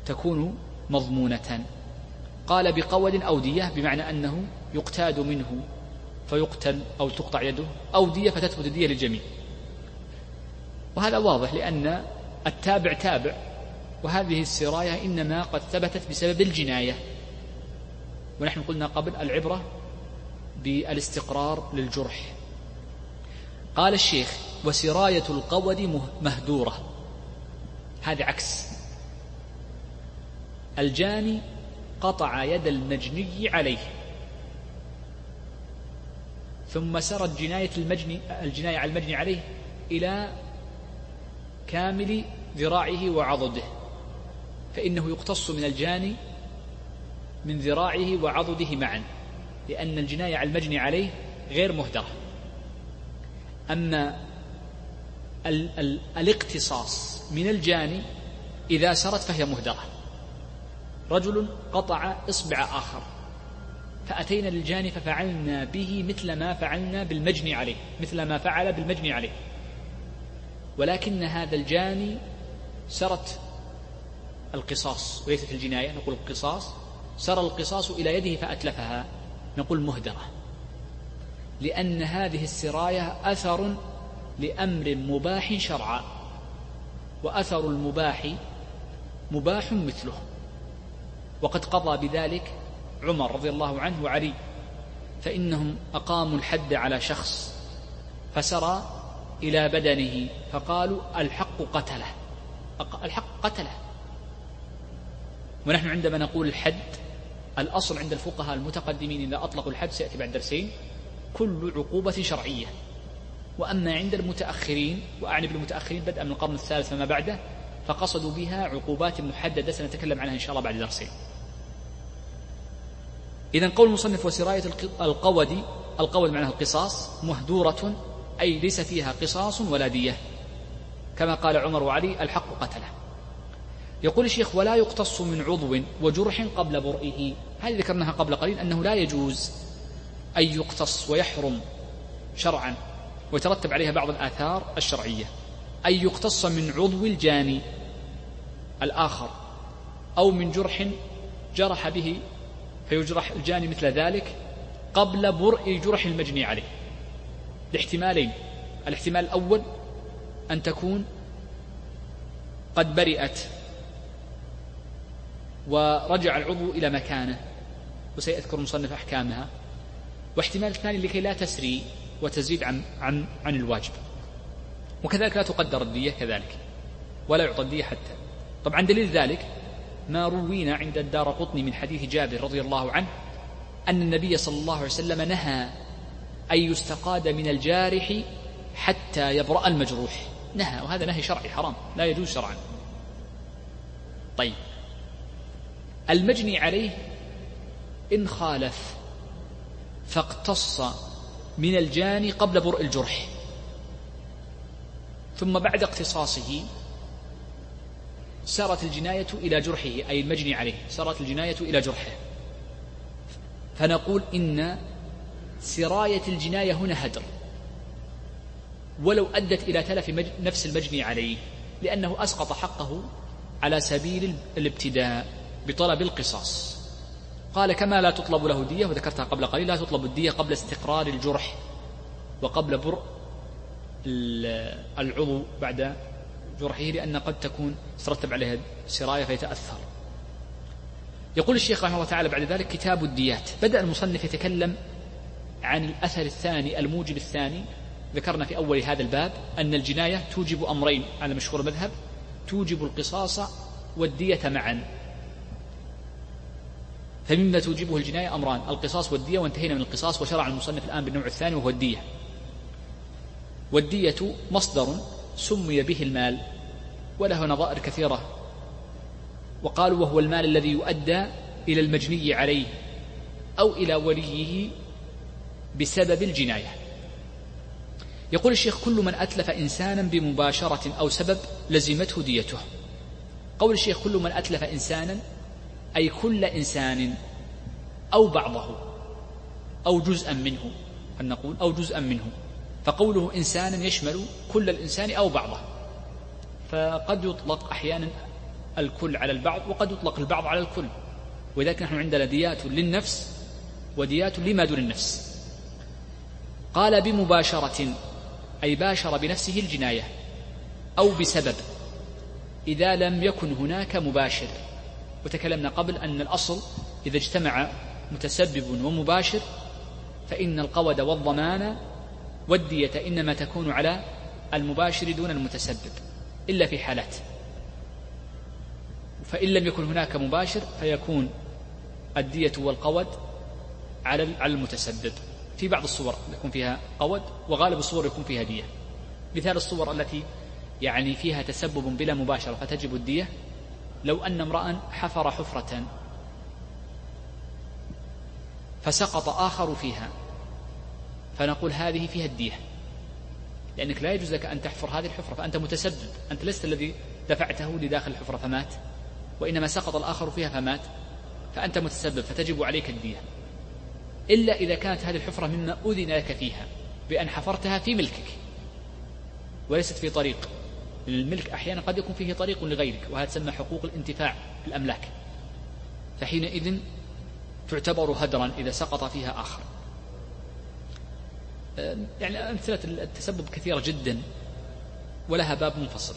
تكون مضمونة. قال بقود أو دية بمعنى أنه يقتاد منه فيقتل أو تقطع يده. أو دية فتثبت الدية للجميع. وهذا واضح لأن التابع تابع. وهذه السراية إنما قد ثبتت بسبب الجناية. ونحن قلنا قبل العبرة بالاستقرار للجرح. قال الشيخ وسراية القود مهدورة. هذا عكس. الجاني قطع يد المجني عليه. ثم سرت جناية المجني الجناية على المجني عليه إلى كامل ذراعه وعضده. فإنه يقتص من الجاني من ذراعه وعضده معا لأن الجناية على المجني عليه غير مهدرة. أما ال ال الاقتصاص من الجاني إذا سرت فهي مهدرة. رجل قطع إصبع آخر فأتينا للجاني ففعلنا به مثل ما فعلنا بالمجني عليه مثل ما فعل بالمجني عليه. ولكن هذا الجاني سرت القصاص وليست الجناية. نقول القصاص سر القصاص إلى يده فأتلفها. نقول مهدرة. لأن هذه السراية أثر لأمر مباح شرعا. وأثر المباح مباح مثله. وقد قضى بذلك عمر رضي الله عنه وعلي. فإنهم أقاموا الحد على شخص فسرى إلى بدنه فقالوا الحق قتله. الحق قتله. ونحن عندما نقول الحد الأصل عند الفقهاء المتقدمين إذا أطلقوا الحد سيأتي بعد درسين كل عقوبة شرعية. وأما عند المتأخرين وأعني بالمتأخرين بدءا من القرن الثالث فما بعده فقصدوا بها عقوبات محددة سنتكلم عنها إن شاء الله بعد درسين. إذا قول المصنف وسراية القود القود معناه القصاص مهدورة أي ليس فيها قصاص ولا دية. كما قال عمر وعلي الحق قتله. يقول الشيخ ولا يقتص من عضو وجرح قبل برئه. هذه ذكرناها قبل قليل أنه لا يجوز أن يقتص ويحرم شرعا ويترتب عليها بعض الآثار الشرعية. أن يقتص من عضو الجاني الآخر أو من جرح جرح به فيجرح الجاني مثل ذلك قبل برء جرح المجني عليه. لاحتمالين الاحتمال الأول أن تكون قد برئت ورجع العضو إلى مكانه. وسيذكر المصنف أحكامها. واحتمال الثاني لكي لا تسري وتزيد عن عن عن الواجب. وكذلك لا تقدر الدية كذلك. ولا يعطى الدية حتى. طبعا دليل ذلك ما روينا عند الدار قطني من حديث جابر رضي الله عنه أن النبي صلى الله عليه وسلم نهى أن يستقاد من الجارح حتى يبرأ المجروح. نهى وهذا نهي شرعي حرام لا يجوز شرعا. طيب. المجني عليه إن خالف فاقتص من الجاني قبل برء الجرح ثم بعد اقتصاصه سارت الجناية إلى جرحه أي المجني عليه سارت الجناية إلى جرحه. فنقول إن سراية الجناية هنا هدر ولو أدت إلى تلف نفس المجني عليه لأنه أسقط حقه على سبيل الابتداء. بطلب القصاص. قال كما لا تطلب له دية وذكرتها قبل قليل لا تطلب الدية قبل استقرار الجرح وقبل برء العضو بعد جرحه لأن قد تكون ترتب عليها سراية فيتأثر. يقول الشيخ رحمه الله تعالى بعد ذلك كتاب الديات. بدأ المصنف يتكلم عن الأثر الثاني الموجب الثاني. ذكرنا في أول هذا الباب أن الجناية توجب أمرين على مشهور المذهب توجب القصاص والدية معا. فمما توجبه الجناية أمران القصاص والدية وانتهينا من القصاص وشرع المصنف الآن بالنوع الثاني وهو الدية. والدية مصدر سمي به المال وله نظائر كثيرة. وقالوا وهو المال الذي يؤدى إلى المجني عليه أو إلى وليه بسبب الجناية. يقول الشيخ كل من أتلف إنسانا بمباشرة أو سبب لزمته ديته. قول الشيخ كل من أتلف إنسانا أي كل إنسان أو بعضه أو جزءا منه أن نقول أو جزءا منه. فقوله إنسانا يشمل كل الإنسان أو بعضه. فقد يطلق أحيانا الكل على البعض وقد يطلق البعض على الكل. ولذلك نحن عندنا ديات للنفس وديات لما دون النفس. قال بمباشرة أي باشر بنفسه الجناية أو بسبب إذا لم يكن هناك مباشر. وتكلمنا قبل أن الأصل إذا اجتمع متسبب ومباشر فإن القود والضمان والدية إنما تكون على المباشر دون المتسبب إلا في حالات. فإن لم يكن هناك مباشر فيكون الدية والقود على على المتسبب. في بعض الصور يكون فيها قود وغالب الصور يكون فيها دية. مثال الصور التي يعني فيها تسبب بلا مباشرة فتجب الدية لو أن امرأ حفر حفرة فسقط آخر فيها فنقول هذه فيها الدية. لأنك لا يجوز لك أن تحفر هذه الحفرة فأنت متسبب أنت لست الذي دفعته لداخل الحفرة فمات وإنما سقط الآخر فيها فمات فأنت متسبب فتجب عليك الدية. إلا إذا كانت هذه الحفرة مما أذن لك فيها بأن حفرتها في ملكك وليست في طريق. الملك أحيانا قد يكون فيه طريق لغيرك وهذا تسمى حقوق الانتفاع بالأملاك. فحينئذ تعتبر هدرا إذا سقط فيها آخر. يعني أمثلة التسبب كثيرة جدا ولها باب منفصل.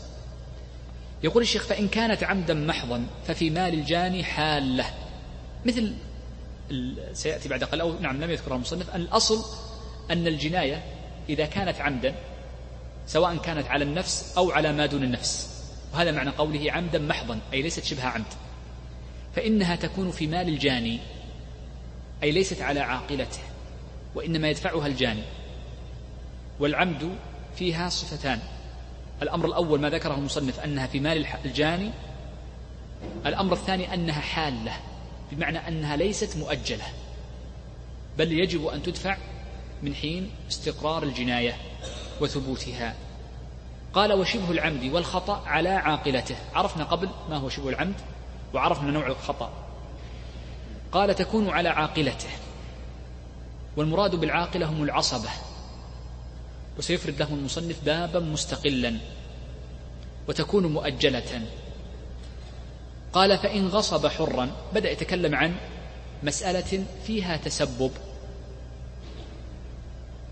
يقول الشيخ فإن كانت عمدا محضا ففي مال الجاني حالة. مثل سيأتي بعد قليل أو نعم لم يذكرها المصنف أن الأصل أن الجناية إذا كانت عمدا سواء كانت على النفس أو على ما دون النفس. وهذا معنى قوله عمدا محضا أي ليست شبه عمد. فإنها تكون في مال الجاني أي ليست على عاقلته وإنما يدفعها الجاني. والعمد فيها صفتان. الأمر الأول ما ذكره المصنف أنها في مال الجاني. الأمر الثاني أنها حالة بمعنى أنها ليست مؤجلة. بل يجب أن تدفع من حين استقرار الجناية. وثبوتها. قال وشبه العمد والخطأ على عاقلته. عرفنا قبل ما هو شبه العمد وعرفنا نوع الخطأ. قال تكون على عاقلته. والمراد بالعاقلة هم العصبة. وسيفرد له المصنف بابا مستقلا. وتكون مؤجلة. قال فإن غصب حرا. بدأ يتكلم عن مسألة فيها تسبب.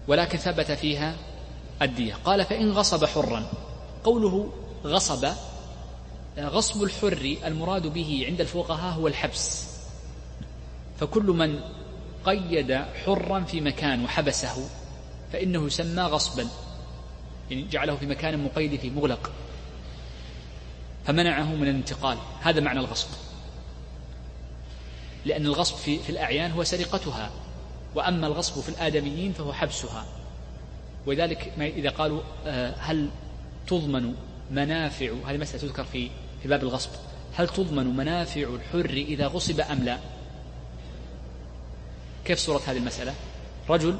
ولكن ثبت فيها الدية. قال فإن غصب حرا. قوله غصب غصب الحر المراد به عند الفقهاء هو الحبس. فكل من قيد حرا في مكان وحبسه فإنه يسمى غصبا. يعني جعله في مكان مقيد فيه مغلق. فمنعه من الانتقال. هذا معنى الغصب. لأن الغصب في, في الأعيان هو سرقتها. وأما الغصب في الآدميين فهو حبسها. ولذلك إذا قالوا آه، هل تضمن منافع هذه مسألة تذكر في في باب الغصب هل تضمن منافع الحر إذا غصب أم لا؟ كيف صورة هذه المسألة؟ رجل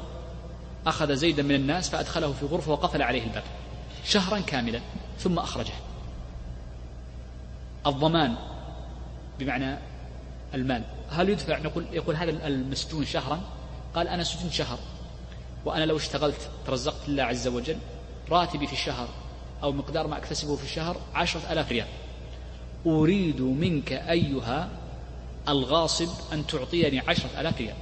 أخذ زيدا من الناس فأدخله في غرفة وقفل عليه الباب شهرا كاملا ثم أخرجه. الضمان بمعنى المال. هل يدفع؟ نقول يقول هذا المسجون شهرا؟ قال أنا سجن شهر. وأنا لو اشتغلت ترزقت الله عز وجل راتبي في الشهر أو مقدار ما أكتسبه في الشهر عشرة ألاف ريال. أريد منك أيها الغاصب أن تعطيني عشرة ألاف ريال.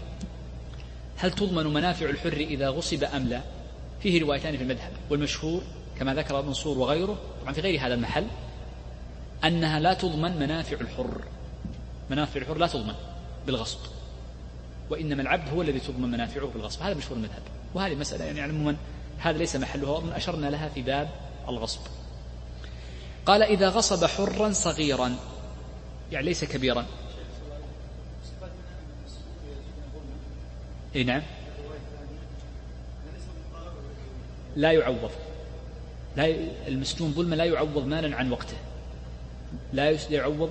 هل تضمن منافع الحر إذا غصب أم لا؟ فيه روايتان في المذهب والمشهور كما ذكر منصور وغيره طبعا في غير هذا المحل أنها لا تضمن منافع الحر. منافع الحر لا تضمن بالغصب وإنما العبد هو الذي تضمن منافعه بالغصب. هذا مشهور المذهب. وهذه مسألة يعني عموما هذا ليس محلها ومن أشرنا لها في باب الغصب. قال إذا غصب حرا صغيرا يعني ليس كبيرا. اي نعم. لا يعوض. لا المسجون ظلما لا يعوض مالا عن وقته. لا يعوض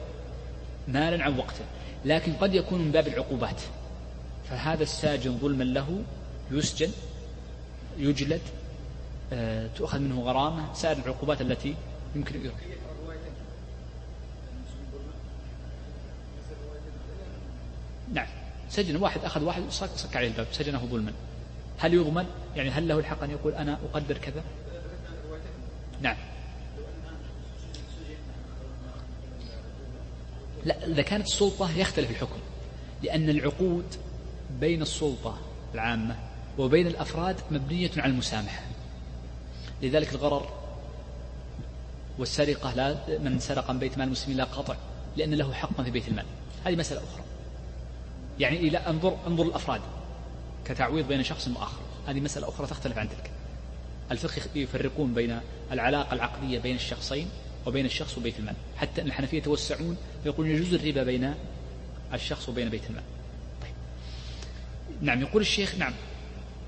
مالا عن وقته. لكن قد يكون من باب العقوبات. فهذا الساجن ظلما له يسجن يجلد آه، تؤخذ منه غرامة سائر العقوبات التي يمكن يرى. نعم. سجن واحد أخذ واحد صك عليه الباب سجنه ظلما. هل يضمن؟ يعني هل له الحق أن يقول أنا أقدر كذا؟ نعم. لا إذا كانت السلطة يختلف الحكم لأن العقود بين السلطة العامة وبين الأفراد مبنية على المسامحة. لذلك الغرر والسرقة لا من سرق من بيت مال المسلمين لا قطع لأن له حقا في بيت المال. هذه مسألة أخرى. يعني إلى أنظر أنظر الأفراد كتعويض بين شخص وآخر. هذه مسألة أخرى تختلف عن تلك. الفقه يفرقون بين العلاقة العقدية بين الشخصين وبين الشخص وبيت المال. حتى أن الحنفية يتوسعون فيقولون يجوز الربا بين الشخص وبين بيت المال. طيب. نعم يقول الشيخ نعم.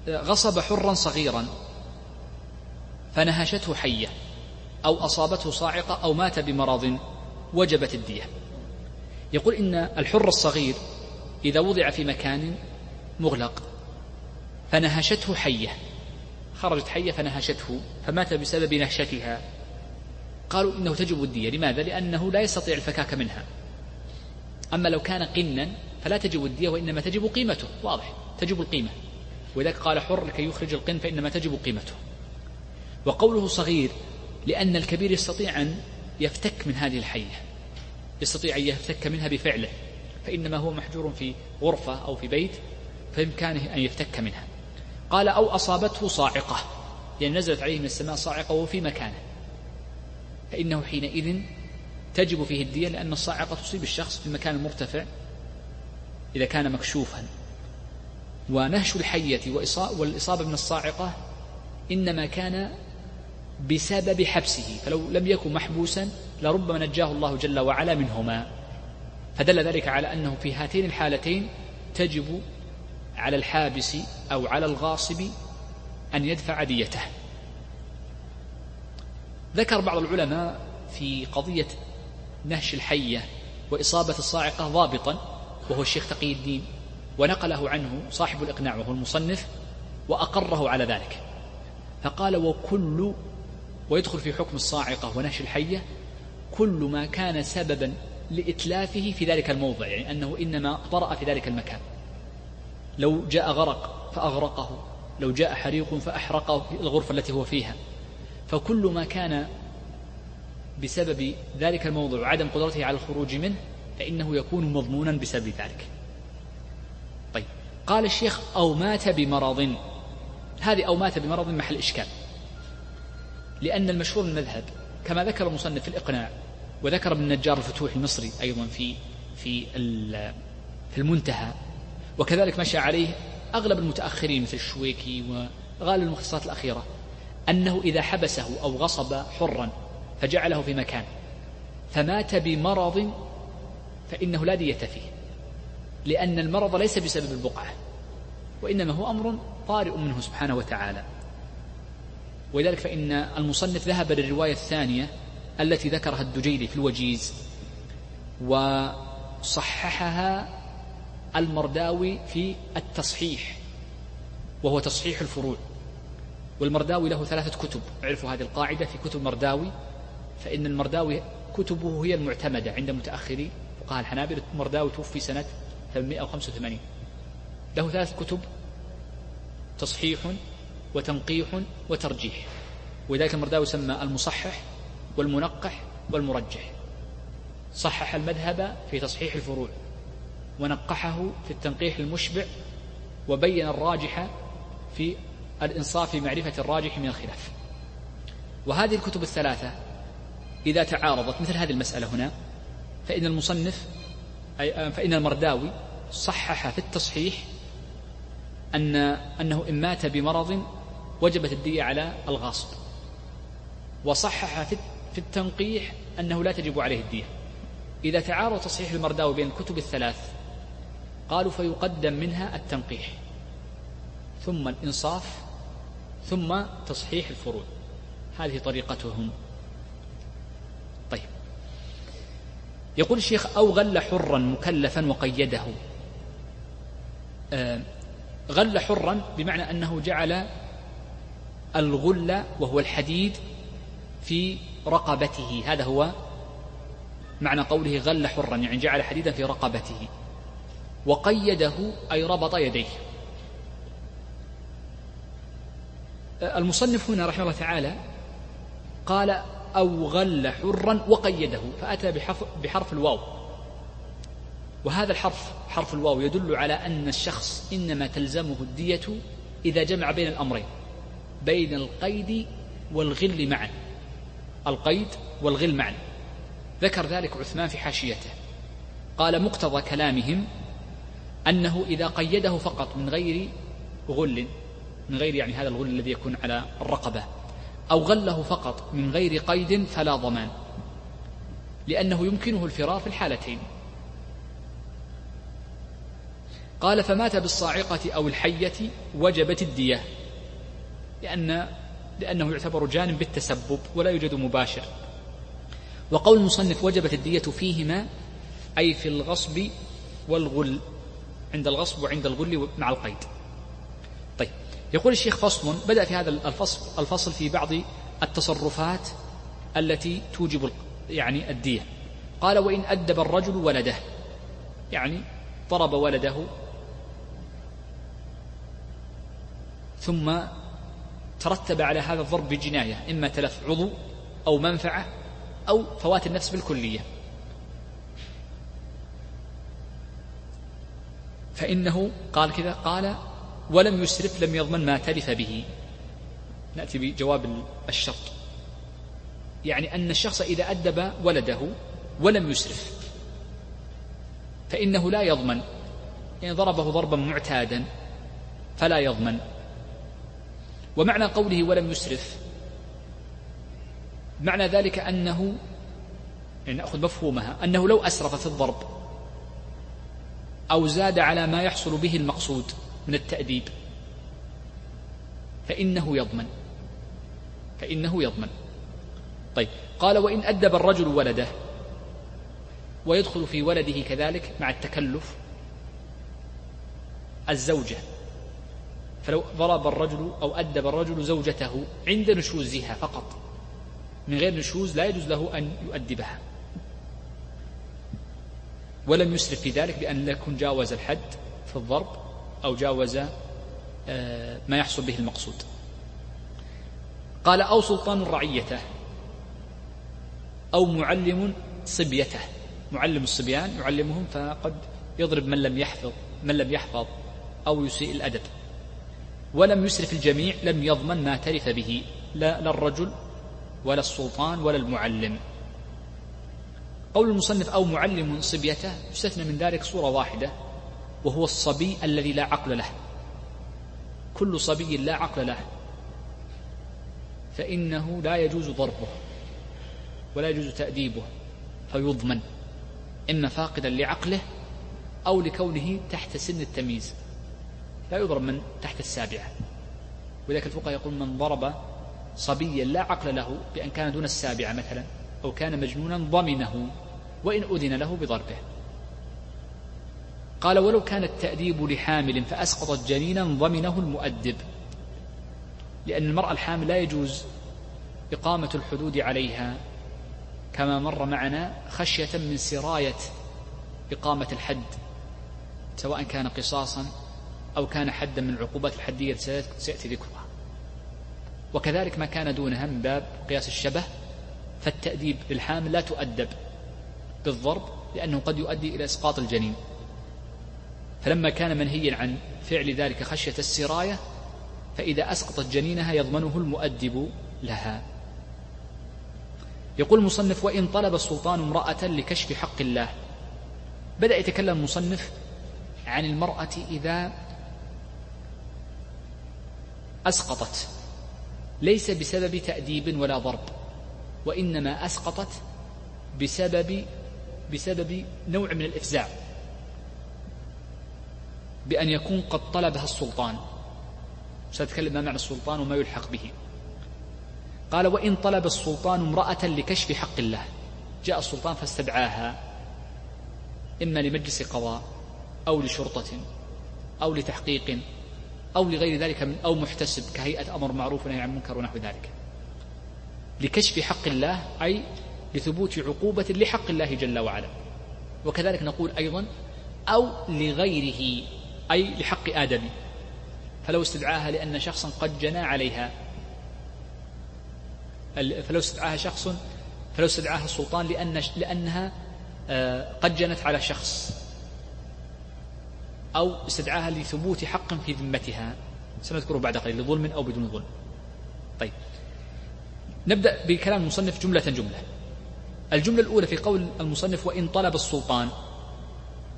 غصب حرا صغيرا فنهشته حية أو أصابته صاعقة أو مات بمرض وجبت الدية. يقول إن الحر الصغير إذا وضع في مكان مغلق فنهشته حية. خرجت حية فنهشته فمات بسبب نهشتها. قالوا إنه تجب الدية. لماذا؟ لأنه لا يستطيع الفكاك منها. أما لو كان قنا فلا تجب الدية وإنما تجب قيمته. واضح تجب القيمة. ولذلك قال حر لكي يخرج القن فإنما تجب قيمته. وقوله صغير لأن الكبير يستطيع أن يفتك من هذه الحية يستطيع أن يفتك منها بفعله فإنما هو محجور في غرفة أو في بيت فإمكانه أن يفتك منها. قال أو أصابته صاعقة يعني نزلت عليه من السماء صاعقة وهو في مكانه. فإنه حينئذ تجب فيه الدية لأن الصاعقة تصيب الشخص في المكان المرتفع إذا كان مكشوفا. ونهش الحية والإصابة من الصاعقة إنما كان بسبب حبسه فلو لم يكن محبوسا لربما نجاه الله جل وعلا منهما. فدل ذلك على أنه في هاتين الحالتين تجب على الحابس أو على الغاصب أن يدفع ديته. ذكر بعض العلماء في قضية نهش الحية وإصابة الصاعقة ضابطا وهو الشيخ تقي الدين. ونقله عنه صاحب الإقناع وهو المصنف وأقره على ذلك. فقال وكل ويدخل في حكم الصاعقة ونهش الحية كل ما كان سببا لإتلافه في ذلك الموضع يعني أنه إنما طرأ في ذلك المكان. لو جاء غرق فأغرقه لو جاء حريق فأحرقه في الغرفة التي هو فيها. فكل ما كان بسبب ذلك الموضوع وعدم قدرته على الخروج منه فإنه يكون مضمونا بسبب ذلك. قال الشيخ أو مات بمرض. هذه أو مات بمرض محل إشكال. لأن المشهور المذهب كما ذكر المصنف في الإقناع وذكر ابن النجار الفتوح المصري أيضا في في في المنتهى. وكذلك مشى عليه أغلب المتأخرين مثل الشويكي وغالب المختصات الأخيرة أنه إذا حبسه أو غصب حرا فجعله في مكان. فمات بمرض فإنه لا دية فيه. لأن المرض ليس بسبب البقعة وإنما هو أمر طارئ منه سبحانه وتعالى. ولذلك فإن المصنف ذهب للرواية الثانية التي ذكرها الدجيلي في الوجيز وصححها المرداوي في التصحيح وهو تصحيح الفروع. والمرداوي له ثلاثة كتب اعرفوا هذه القاعدة في كتب مرداوي فإن المرداوي كتبه هي المعتمدة عند متأخري فقهاء الحنابلة. المرداوي توفي سنة 885 له ثلاث كتب تصحيح وتنقيح وترجيح. ولذلك المرداوي سمى المصحح والمنقح والمرجح. صحح المذهب في تصحيح الفروع ونقحه في التنقيح المشبع وبين الراجح في الإنصاف في معرفة الراجح من الخلاف. وهذه الكتب الثلاثة إذا تعارضت مثل هذه المسألة هنا فإن المصنف أي فإن المرداوي صحح في التصحيح أن أنه إن مات بمرض وجبت الدية على الغاصب. وصحح في التنقيح أنه لا تجب عليه الدية إذا تعارض تصحيح المرداوي بين الكتب الثلاث قالوا فيقدم منها التنقيح ثم الإنصاف ثم تصحيح الفروع. هذه طريقتهم. يقول الشيخ أو غل حرا مكلفا وقيده. آه غل حرا بمعنى أنه جعل الغل وهو الحديد في رقبته. هذا هو معنى قوله غل حرا يعني جعل حديدا في رقبته. وقيده أي ربط يديه. المصنف هنا رحمه الله تعالى قال أو غل حرا وقيده فأتى بحرف, بحرف الواو. وهذا الحرف حرف الواو يدل على أن الشخص إنما تلزمه الدية إذا جمع بين الأمرين بين القيد والغل معا. القيد والغل معا. ذكر ذلك عثمان في حاشيته. قال مقتضى كلامهم أنه إذا قيده فقط من غير غل من غير يعني هذا الغل الذي يكون على الرقبة. أو غله فقط من غير قيد فلا ضمان لأنه يمكنه الفرار في الحالتين. قال فمات بالصاعقة أو الحية وجبت الدية لأن لأنه يعتبر جانب بالتسبب ولا يوجد مباشر. وقول المصنف وجبت الدية فيهما أي في الغصب والغل عند الغصب وعند الغل مع القيد. يقول الشيخ فصل بدأ في هذا الفصل الفصل في بعض التصرفات التي توجب يعني الدية. قال وإن أدب الرجل ولده. يعني ضرب ولده. ثم ترتب على هذا الضرب بجناية إما تلف عضو أو منفعة أو فوات النفس بالكلية. فإنه قال كذا قال ولم يسرف لم يضمن ما تلف به. نأتي بجواب الشرط. يعني أن الشخص إذا أدب ولده ولم يسرف فإنه لا يضمن. يعني ضربه ضربا معتادا فلا يضمن. ومعنى قوله ولم يسرف معنى ذلك أنه يعني نأخذ مفهومها أنه لو أسرف في الضرب أو زاد على ما يحصل به المقصود. من التأديب. فإنه يضمن. فإنه يضمن. طيب قال وإن أدب الرجل ولده ويدخل في ولده كذلك مع التكلف الزوجة. فلو ضرب الرجل أو أدب الرجل زوجته عند نشوزها فقط من غير نشوز لا يجوز له أن يؤدبها. ولم يسرف في ذلك بأن يكون جاوز الحد في الضرب. أو جاوز آه، ما يحصل به المقصود. قال أو سلطان رعيته أو معلم صبيته. معلم الصبيان يعلمهم فقد يضرب من لم يحفظ من لم يحفظ أو يسيء الأدب. ولم يسرف الجميع لم يضمن ما تلف به لا, لا الرجل ولا السلطان ولا المعلم. قول المصنف أو معلم صبيته يستثنى من ذلك صورة واحدة. وهو الصبي الذي لا عقل له. كل صبي لا عقل له. فإنه لا يجوز ضربه ولا يجوز تأديبه فيضمن إما فاقدا لعقله أو لكونه تحت سن التمييز. لا يضرب من تحت السابعة. ولذلك الفقهاء يقول من ضرب صبيا لا عقل له بأن كان دون السابعة مثلا أو كان مجنونا ضمنه وإن أذن له بضربه. قال ولو كان التأديب لحامل فأسقطت جنينا ضمنه المؤدب. لأن المرأة الحامل لا يجوز إقامة الحدود عليها كما مر معنا خشية من سراية إقامة الحد سواء كان قصاصا أو كان حدا من العقوبات الحدية سيأتي ذكرها. وكذلك ما كان دونها من باب قياس الشبه فالتأديب للحامل لا تؤدب بالضرب لأنه قد يؤدي إلى إسقاط الجنين. فلما كان منهيا عن فعل ذلك خشية السراية فإذا أسقطت جنينها يضمنه المؤدب لها. يقول المصنف وإن طلب السلطان امرأة لكشف حق الله. بدأ يتكلم المصنف عن المرأة إذا أسقطت. ليس بسبب تأديب ولا ضرب وإنما أسقطت بسبب بسبب نوع من الإفزاع. بأن يكون قد طلبها السلطان. سأتكلم ما معنى السلطان وما يلحق به. قال وإن طلب السلطان امرأة لكشف حق الله. جاء السلطان فاستدعاها إما لمجلس قضاء أو لشرطة أو لتحقيق أو لغير ذلك من أو محتسب كهيئة أمر معروف ونهي عن منكر ونحو ذلك. لكشف حق الله أي لثبوت عقوبة لحق الله جل وعلا. وكذلك نقول أيضا أو لغيره. أي لحق آدم فلو استدعاها لأن شخصا قد جنى عليها. فلو استدعاها شخص فلو استدعاها السلطان لأن لأنها آه، قد جنت على شخص. أو استدعاها لثبوت حق في ذمتها. سنذكره بعد قليل لظلم أو بدون ظلم. طيب. نبدأ بكلام المصنف جملة جملة. الجملة الأولى في قول المصنف وإن طلب السلطان.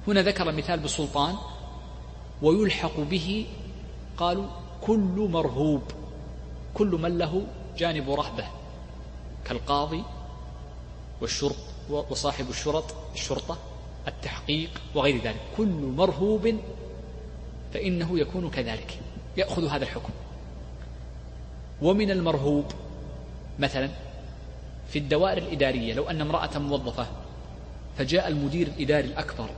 هنا ذكر مثال بالسلطان. ويلحق به قالوا كل مرهوب كل من له جانب رهبة كالقاضي والشرط وصاحب الشرط الشرطة التحقيق وغير ذلك. كل مرهوب فإنه يكون كذلك يأخذ هذا الحكم. ومن المرهوب مثلا في الدوائر الإدارية لو أن امرأة موظفة فجاء المدير الإداري الأكبر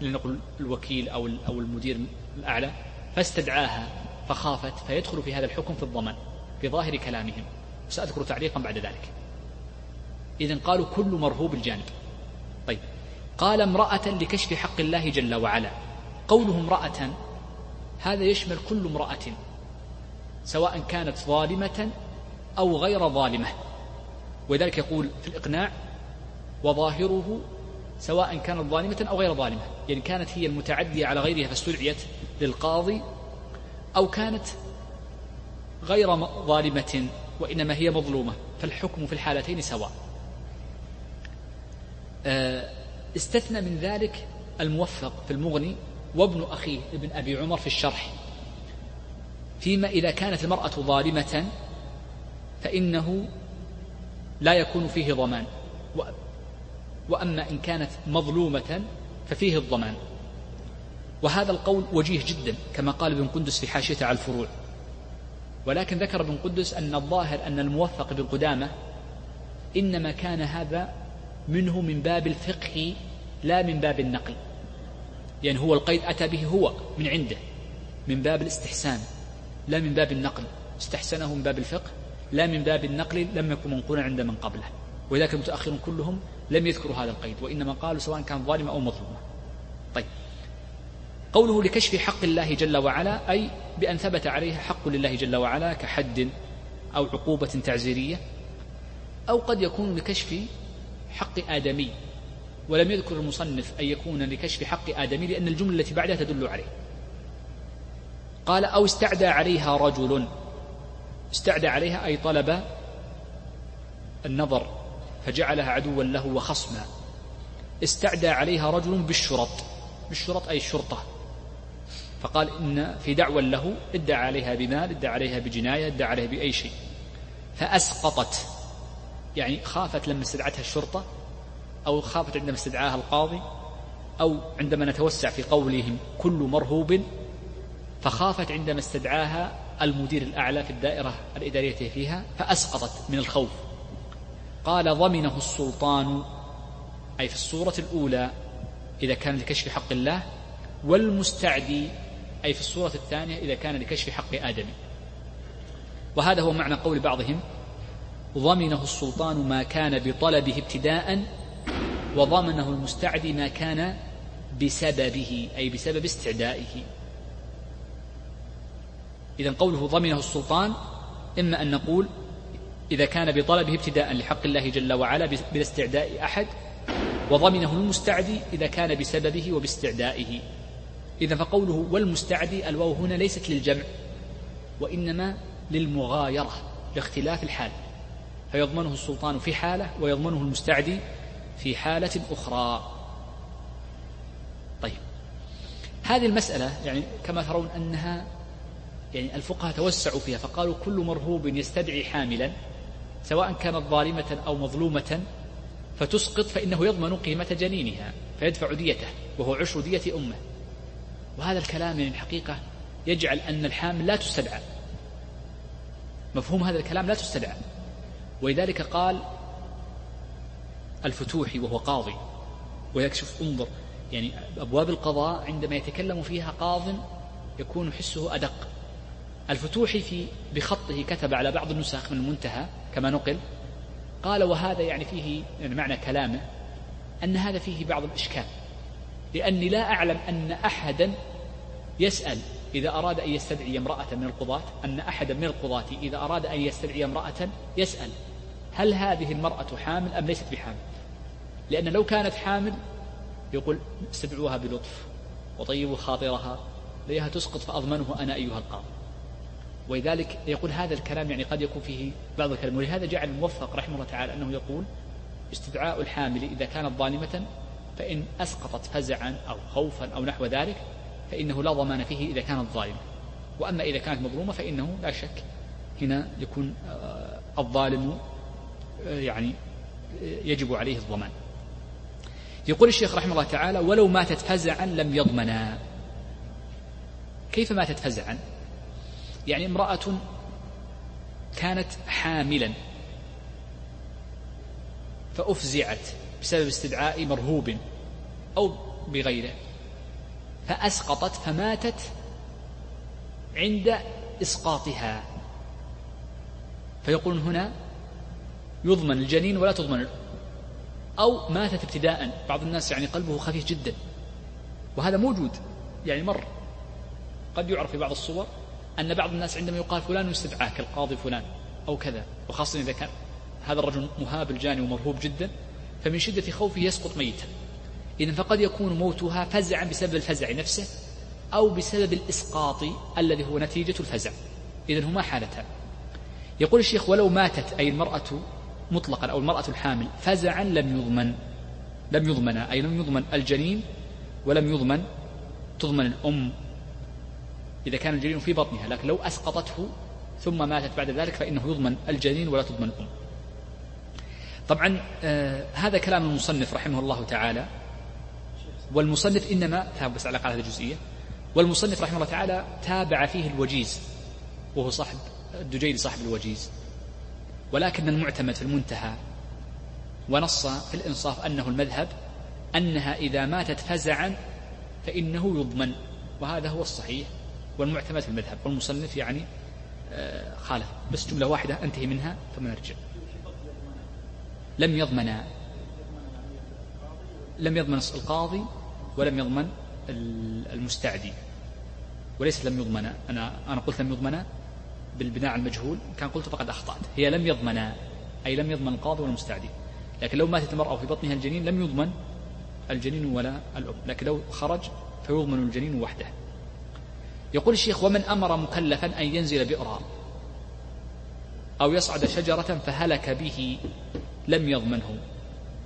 لنقل الوكيل أو أو المدير الأعلى فاستدعاها فخافت فيدخل في هذا الحكم في الضمان بظاهر كلامهم. سأذكر تعليقا بعد ذلك. إذا قالوا كل مرهوب الجانب. طيب. قال امرأة لكشف حق الله جل وعلا. قوله امرأة هذا يشمل كل امرأة سواء كانت ظالمة أو غير ظالمة. ولذلك يقول في الإقناع وظاهره سواء كانت ظالمة أو غير ظالمة. يعني كانت هي المتعدية على غيرها فاستدعيت للقاضي أو كانت غير ظالمة وإنما هي مظلومة. فالحكم في الحالتين سواء. آه، استثنى من ذلك الموفق في المغني وابن أخيه ابن أبي عمر في الشرح. فيما إذا كانت المرأة ظالمة فإنه لا يكون فيه ضمان. وأما إن كانت مظلومة ففيه الضمان. وهذا القول وجيه جدا كما قال ابن قدس في حاشيته على الفروع. ولكن ذكر ابن قدس أن الظاهر أن الموفق بن قدامة إنما كان هذا منه من باب الفقه لا من باب النقل. يعني هو القيد أتى به هو من عنده من باب الاستحسان لا من باب النقل. استحسنه من باب الفقه لا من باب النقل لم يكن منقولا عند من قبله. ولذلك المتأخرون كلهم لم يذكروا هذا القيد وإنما قالوا سواء كان ظالما أو مظلوما طيب. قوله لكشف حق الله جل وعلا أي بأن ثبت عليها حق لله جل وعلا كحد أو عقوبة تعزيرية أو قد يكون لكشف حق آدمي ولم يذكر المصنف أن يكون لكشف حق آدمي لأن الجملة التي بعدها تدل عليه. قال أو استعدى عليها رجل. استعدى عليها أي طلب النظر. فجعلها عدوا له وخصما. استعدى عليها رجل بالشرط. بالشرط أي الشرطة. فقال إن في دعوى له ادعى عليها بمال ادعى عليها بجناية ادعى عليها بأي شيء. فأسقطت. يعني خافت لما استدعتها الشرطة أو خافت عندما استدعاها القاضي أو عندما نتوسع في قولهم كل مرهوب فخافت عندما استدعاها المدير الأعلى في الدائرة الإدارية فيها فأسقطت من الخوف. قال ضمنه السلطان أي في الصورة الأولى إذا كان لكشف حق الله والمستعدي أي في الصورة الثانية إذا كان لكشف حق آدم. وهذا هو معنى قول بعضهم ضمنه السلطان ما كان بطلبه ابتداء وضمنه المستعدي ما كان بسببه أي بسبب استعدائه. إذا قوله ضمنه السلطان إما أن نقول إذا كان بطلبه ابتداء لحق الله جل وعلا بلا استعداء أحد وضمنه المستعدي إذا كان بسببه وباستعدائه. إذا فقوله والمستعدي الواو هنا ليست للجمع وإنما للمغايرة لاختلاف الحال. فيضمنه السلطان في حالة ويضمنه المستعدي في حالة أخرى. طيب. هذه المسألة يعني كما ترون أنها يعني الفقهاء توسعوا فيها فقالوا كل مرهوب يستدعي حاملا. سواء كانت ظالمة أو مظلومة فتسقط فإنه يضمن قيمة جنينها فيدفع ديته وهو عشر دية أمة. وهذا الكلام يعني الحقيقة يجعل أن الحامل لا تستدعى. مفهوم هذا الكلام لا تستدعى. ولذلك قال الفتوحي وهو قاضي ويكشف انظر يعني أبواب القضاء عندما يتكلم فيها قاض يكون حسه أدق. الفتوحي في بخطه كتب على بعض النسخ من المنتهى كما نقل. قال وهذا يعني فيه يعني معنى كلامه أن هذا فيه بعض الإشكال. لأني لا أعلم أن أحدا يسأل إذا أراد أن يستدعي امرأة من القضاة أن أحدا من القضاة إذا أراد أن يستدعي امرأة يسأل هل هذه المرأة حامل أم ليست بحامل؟ لأن لو كانت حامل يقول استدعوها بلطف وطيبوا خاطرها لأنها تسقط فأضمنه أنا أيها القاضي. ولذلك يقول هذا الكلام يعني قد يكون فيه بعض الكلام. ولهذا جعل الموفق رحمه الله تعالى أنه يقول استدعاء الحامل إذا كانت ظالمة فإن أسقطت فزعا أو خوفا أو نحو ذلك فإنه لا ضمان فيه إذا كانت ظالمة. وأما إذا كانت مظلومة فإنه لا شك هنا يكون آه، الظالم آه، يعني آه، يجب عليه الضمان. يقول الشيخ رحمه الله تعالى ولو ماتت فزعا لم يضمنا. كيف ماتت فزعا؟ يعني امرأة كانت حاملا فأفزعت بسبب استدعاء مرهوب أو بغيره فأسقطت فماتت عند إسقاطها. فيقولون هنا يضمن الجنين ولا تضمن أو ماتت ابتداء. بعض الناس يعني قلبه خفيف جدا وهذا موجود يعني مر. قد يعرف في بعض الصور. أن بعض الناس عندما يقال فلان يستدعى كالقاضي فلان أو كذا وخاصة إذا كان هذا الرجل مهاب الجاني ومرهوب جدا فمن شدة خوفه يسقط ميتا. إذا فقد يكون موتها فزعا بسبب الفزع نفسه أو بسبب الإسقاط الذي هو نتيجة الفزع. إذا هما حالتان. يقول الشيخ ولو ماتت أي المرأة مطلقا أو المرأة الحامل فزعا لم يضمن لم يضمن أي لم يضمن الجنين ولم يضمن تضمن الأم إذا كان الجنين في بطنها لكن لو أسقطته ثم ماتت بعد ذلك فإنه يضمن الجنين ولا تضمن الأم. طبعا آه هذا كلام المصنف رحمه الله تعالى. والمصنف إنما بس على هذه الجزئية والمصنف رحمه الله تعالى تابع فيه الوجيز وهو صاحب الدجيلي صاحب الوجيز. ولكن المعتمد في المنتهى ونص في الإنصاف أنه المذهب أنها إذا ماتت فزعا فإنه يضمن وهذا هو الصحيح. والمعتمد في المذهب والمصنف يعني آه، خالف. بس جملة واحدة أنتهي منها ثم نرجع. لم يضمن لم يضمن القاضي ولم يضمن المستعدي. وليس لم يضمن. أنا أنا قلت لم يضمن بالبناء على المجهول كان قلت فقد أخطأت. هي لم يضمن أي لم يضمن القاضي ولا المستعدي. لكن لو ماتت المرأة في بطنها الجنين لم يضمن الجنين ولا الأم لكن لو خرج فيضمن الجنين وحده. يقول الشيخ ومن أمر مكلفا أن ينزل بئرا أو يصعد شجرة فهلك به لم يضمنه.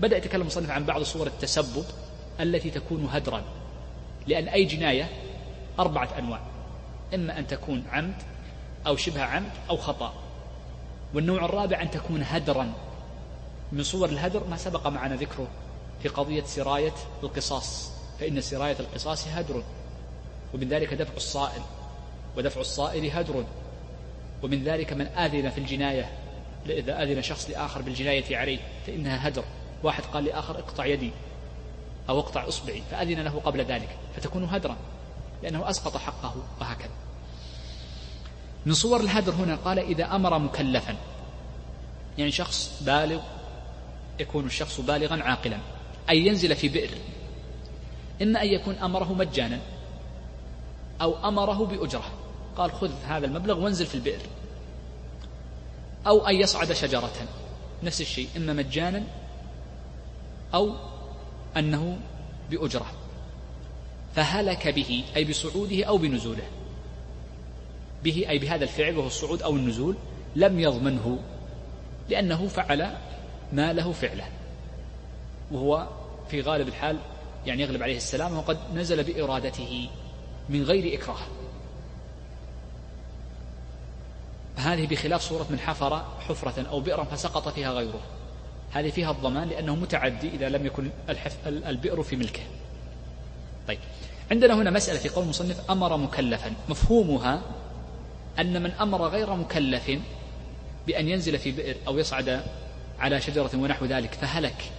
بدأ يتكلم المصنف عن بعض صور التسبب التي تكون هدرا لأن أي جناية أربعة أنواع إما أن تكون عمد أو شبه عمد أو خطأ والنوع الرابع أن تكون هدرا. من صور الهدر ما سبق معنا ذكره في قضية سراية القصاص فإن سراية القصاص هدر. ومن ذلك دفع الصائل ودفع الصائل هدر. ومن ذلك من آذن في الجناية إذا آذن شخص لآخر بالجناية عليه فإنها هدر. واحد قال لآخر اقطع يدي أو اقطع إصبعي فأذن له قبل ذلك فتكون هدرا لأنه أسقط حقه وهكذا. من صور الهدر هنا قال إذا أمر مكلفا. يعني شخص بالغ يكون الشخص بالغا عاقلا. أي ينزل في بئر. إما أن يكون أمره مجانا أو أمره بأجرة. قال خذ هذا المبلغ وانزل في البئر. أو أن يصعد شجرة. نفس الشيء إما مجانا أو أنه بأجرة. فهلك به أي بصعوده أو بنزوله. به أي بهذا الفعل وهو الصعود أو النزول لم يضمنه لأنه فعل ما له فعله. وهو في غالب الحال يعني يغلب عليه السلام وقد نزل بإرادته. من غير إكراه. هذه بخلاف صورة من حفر حفرة أو بئرا فسقط فيها غيره. هذه فيها الضمان لأنه متعدي إذا لم يكن البئر في ملكه. طيب. عندنا هنا مسألة في قول المصنف أمر مكلفا. مفهومها أن من أمر غير مكلف بأن ينزل في بئر أو يصعد على شجرة ونحو ذلك فهلك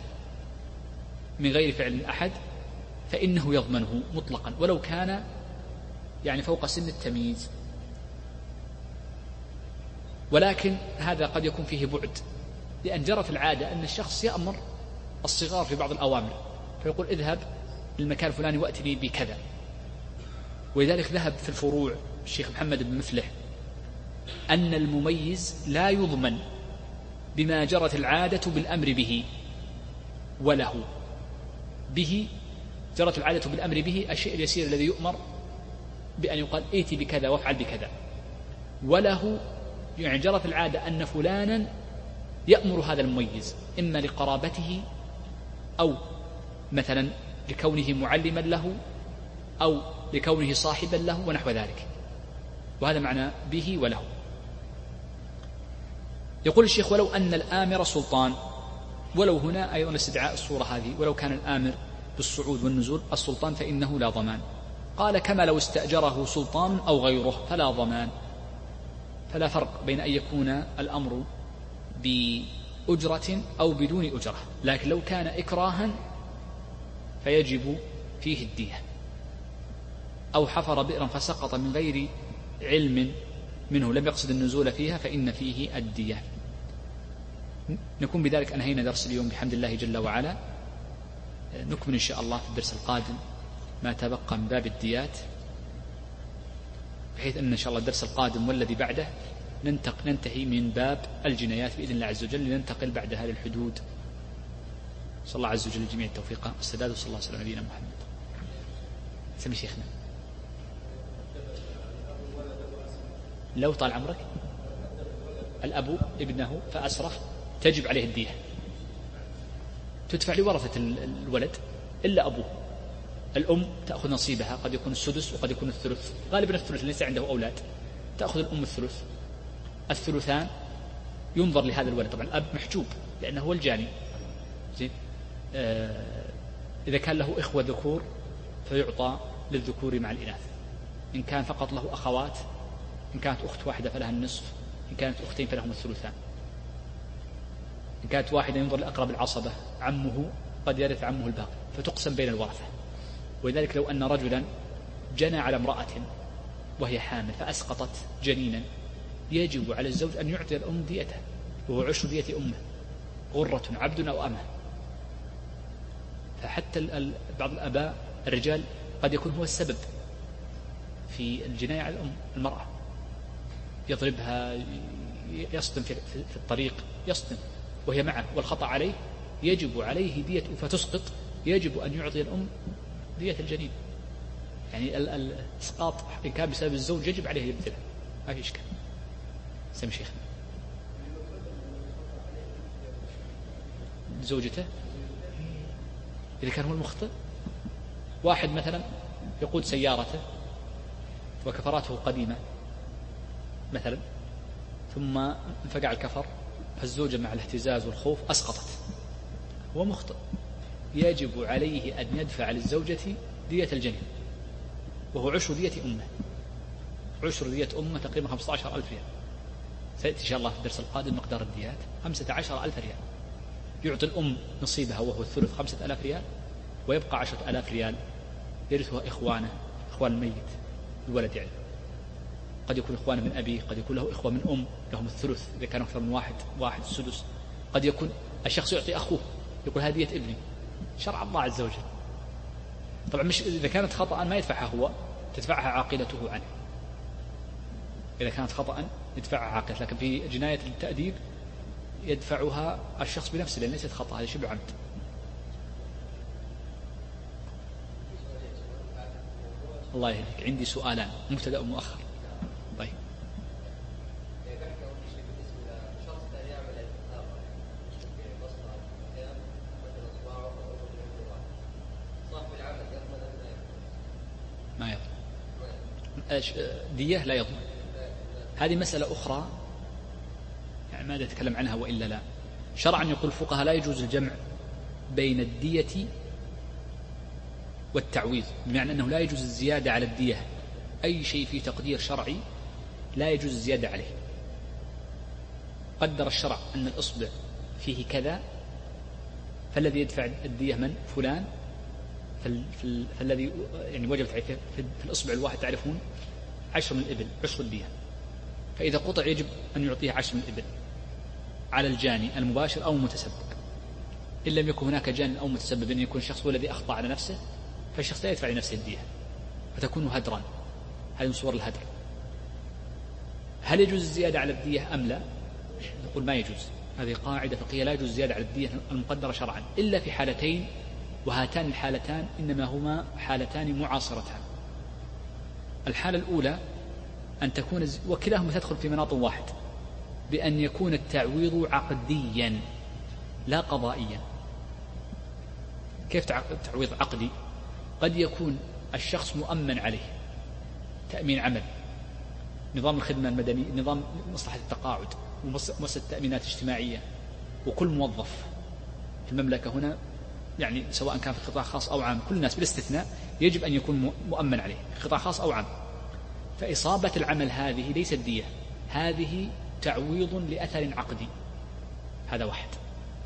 من غير فعل أحد فإنه يضمنه مطلقا. ولو كان يعني فوق سن التمييز. ولكن هذا قد يكون فيه بعد لأن جرت العادة أن الشخص يأمر الصغار في بعض الأوامر فيقول اذهب للمكان الفلاني وأتني بكذا. ولذلك ذهب في الفروع الشيخ محمد بن مفلح أن المميز لا يضمن بما جرت العادة بالأمر به وله. به جرت العادة بالأمر به الشيء اليسير الذي يؤمر بأن يقال ائتي بكذا وافعل بكذا. وله يعني جرت العادة أن فلانا يأمر هذا المميز إما لقرابته أو مثلا لكونه معلما له أو لكونه صاحبا له ونحو ذلك. وهذا معنى به وله. يقول الشيخ ولو أن الآمر سلطان ولو هنا أيضا استدعاء الصورة هذه ولو كان الآمر بالصعود والنزول السلطان فإنه لا ضمان. قال كما لو استأجره سلطان أو غيره فلا ضمان. فلا فرق بين أن يكون الأمر بأجرة أو بدون أجرة. لكن لو كان إكراها فيجب فيه الدية أو حفر بئرا فسقط من غير علم منه لم يقصد النزول فيها فإن فيه الدية. نكون بذلك أنهينا درس اليوم. بحمد الله جل وعلا. نكمل إن شاء الله في الدرس القادم. ما تبقى من باب الديات بحيث أن إن شاء الله الدرس القادم والذي بعده ننتق ننتهي من باب الجنايات بإذن الله عز وجل لننتقل بعدها للحدود صلى الله عز وجل الجميع التوفيق. والسداد وصلى الله وسلم نبينا محمد. سمي شيخنا. لو طال عمرك الأب ابنه فأسرف تجب عليه الدية. تدفع لورثة الولد إلا أبوه. الأم تأخذ نصيبها قد يكون السدس وقد يكون الثلث. غالبا الثلث ليس عنده أولاد. تأخذ الأم الثلث. الثلثان ينظر لهذا الولد. طبعا الأب محجوب لأنه هو الجاني. زين؟ آه إذا كان له إخوة ذكور فيعطى للذكور مع الإناث. إن كان فقط له أخوات إن كانت أخت واحدة فلها النصف إن كانت أختين فلهم الثلثان. إن كانت واحدة ينظر لأقرب العصبة عمه قد يرث عمه الباقي فتقسم بين الورثة ولذلك لو أن رجلا جنى على امرأة وهي حامل فأسقطت جنينا يجب على الزوج أن يعطي الأم ديته وهو عشر دية أمه غرة عبد أو أمه. فحتى بعض الآباء الرجال قد يكون هو السبب في الجناية على الأم المرأة. يضربها يصدم في الطريق يصدم وهي معه والخطأ عليه يجب عليه دية فتسقط يجب أن يعطي الأم دية الجنين يعني الإسقاط إن كان بسبب الزوج يجب عليه يبذله. ما في إشكال. سم شيخنا. زوجته؟ إذا كان هو المخطئ؟ واحد مثلا يقود سيارته وكفراته قديمة مثلا ثم انفقع الكفر فالزوجة مع الاهتزاز والخوف أسقطت. هو مخطئ. يجب عليه أن يدفع للزوجة دية الجنين وهو عشر دية أمة. عشر دية أمة تقريبا 15 ألف ريال. سيأتي إن شاء الله في الدرس القادم مقدار الديات. 15 ألف ريال. يعطي الأم نصيبها وهو الثلث خمسة ألاف ريال ويبقى عشرة ألاف ريال يرثها إخوانه إخوان الميت الولد يعني. قد يكون إخوانه من أبيه قد يكون له إخوة من أم لهم الثلث إذا كانوا أكثر من واحد واحد السدس قد يكون الشخص يعطي أخوه يقول هذه ابني. شرع الله عز وجل. طبعا مش إذا كانت خطأ ما يدفعها هو تدفعها عاقلته عنه. إذا كانت خطأ يدفعها عاقلة لكن في جناية التأديب يدفعها الشخص بنفسه لأن ليست خطأ هذا شبه عمد. الله يهديك. عندي سؤالان مبتدأ ومؤخر طيب ما يضمن دية لا يضمن. هذه مسألة أخرى يعني ماذا يتكلم عنها وإلا لا. شرعا يقول الفقهاء لا يجوز الجمع بين الدية والتعويض بمعنى أنه لا يجوز الزيادة على الدية. أي شيء في تقدير شرعي لا يجوز الزيادة عليه. قدر الشرع أن الإصبع فيه كذا فالذي يدفع الدية من؟ فلان. فالذي يعني وجبت عليه في الإصبع الواحد تعرفون؟ عشر من الإبل عشر الدية فإذا قطع يجب أن يعطيه عشر من الإبل على الجاني المباشر أو المتسبب. إن لم يكن هناك جان أو متسبب أن يكون الشخص هو الذي أخطأ على نفسه فالشخص لا يدفع لنفسه الدية. فتكون هدرا. هذه من صور الهدر. هل يجوز الزيادة على الدية أم لا؟ نقول ما يجوز. هذه قاعدة فقهية لا يجوز الزيادة على الدية المقدرة شرعا إلا في حالتين وهاتان الحالتان إنما هما حالتان معاصرتان. الحالة الأولى أن تكون وكلاهما تدخل في مناط واحد بأن يكون التعويض عقديا لا قضائيا. كيف تعويض عقدي؟ قد يكون الشخص مؤمن عليه تأمين عمل نظام الخدمة المدنية نظام مصلحة التقاعد ومؤسسة التأمينات الاجتماعية وكل موظف. في المملكة هنا يعني سواء كان في قطاع خاص أو عام كل الناس بالاستثناء يجب أن يكون مؤمن عليه قطاع خاص أو عام. فإصابة العمل هذه ليست دية هذه تعويض لأثر عقدي. هذا واحد.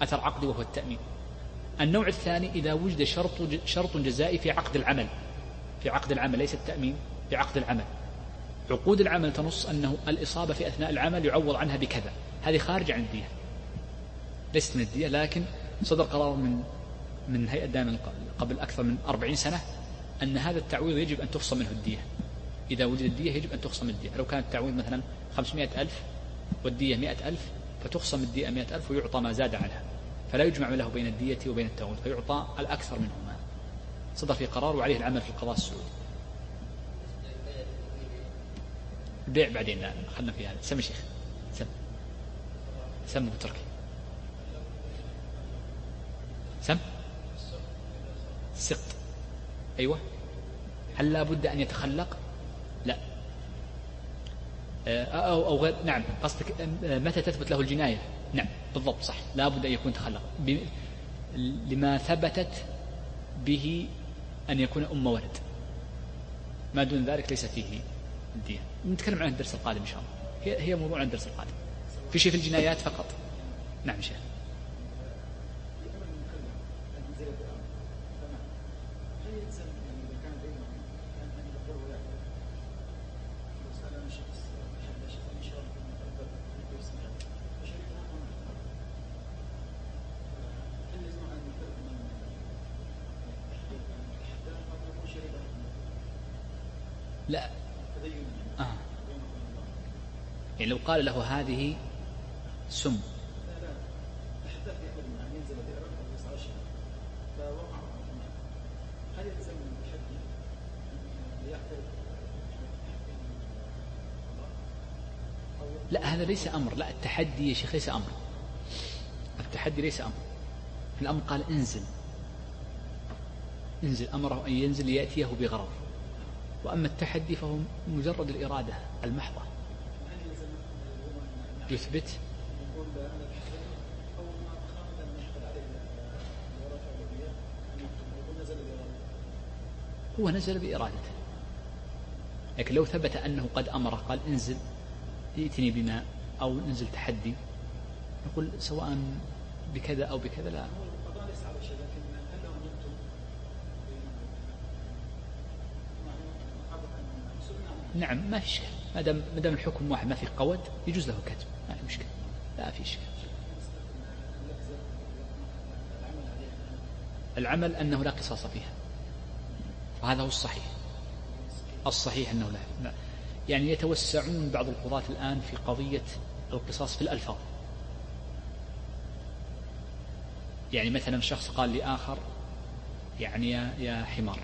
أثر عقدي وهو التأمين. النوع الثاني إذا وجد شرط شرط جزائي في عقد العمل. في عقد العمل ليس التأمين في عقد العمل. عقود العمل تنص أنه الإصابة في أثناء العمل يعوض عنها بكذا. هذه خارجة عن الدية. ليست من الدية لكن صدر قرار من من هيئة دائما قبل أكثر من أربعين سنة أن هذا التعويض يجب أن تفصل منه الدية. إذا وجد الدية يجب أن تخصم الدية. لو كان التعويض مثلا خمسمائة ألف والدية مئة ألف فتخصم الدية مئة ألف ويعطى ما زاد عنها. فلا يجمع له بين الدية وبين التعويض فيعطى الأكثر منهما. صدر في قرار وعليه العمل في القضاء السعودي. البيع بعدين لا خلنا في هذا. سم شيخ. سم. سم تركي. سم؟ سقط. أيوه. هل لا بد أن يتخلق؟ لا. آه، أو, أو غير نعم. قصدك آه، متى تثبت له الجناية؟ نعم بالضبط صح. لا بد أن يكون تخلق. لما ثبتت به أن يكون أم ولد. ما دون ذلك ليس فيه الدين نتكلم عن الدرس القادم إن شاء الله. هي هي موضوع الدرس القادم. في شيء في الجنايات فقط؟ نعم شيخ. يعني لو قال له هذه سم. لا هذا ليس أمر. لا التحدي يا شيخ ليس أمر. التحدي ليس أمر. الأمر قال انزل. انزل. أمره أن ينزل ليأتيه بغرض. وأما التحدي فهو مجرد الإرادة المحضة. يثبت. هو نزل بإرادته. لكن لو ثبت أنه قد أمره قال انزل ائتني بماء أو انزل تحدي نقول سواء بكذا أو بكذا لا. نعم ما في إشكال. ما دام ما دام الحكم واحد ما في قود يجوز له كتب. ما في مشكلة. لا في إشكال العمل أنه لا قصاص فيها. وهذا هو الصحيح. الصحيح أنه لا. يعني يتوسعون بعض القضاة الآن في قضية القصاص في الألفاظ. يعني مثلا شخص قال لآخر يعني يا حمار.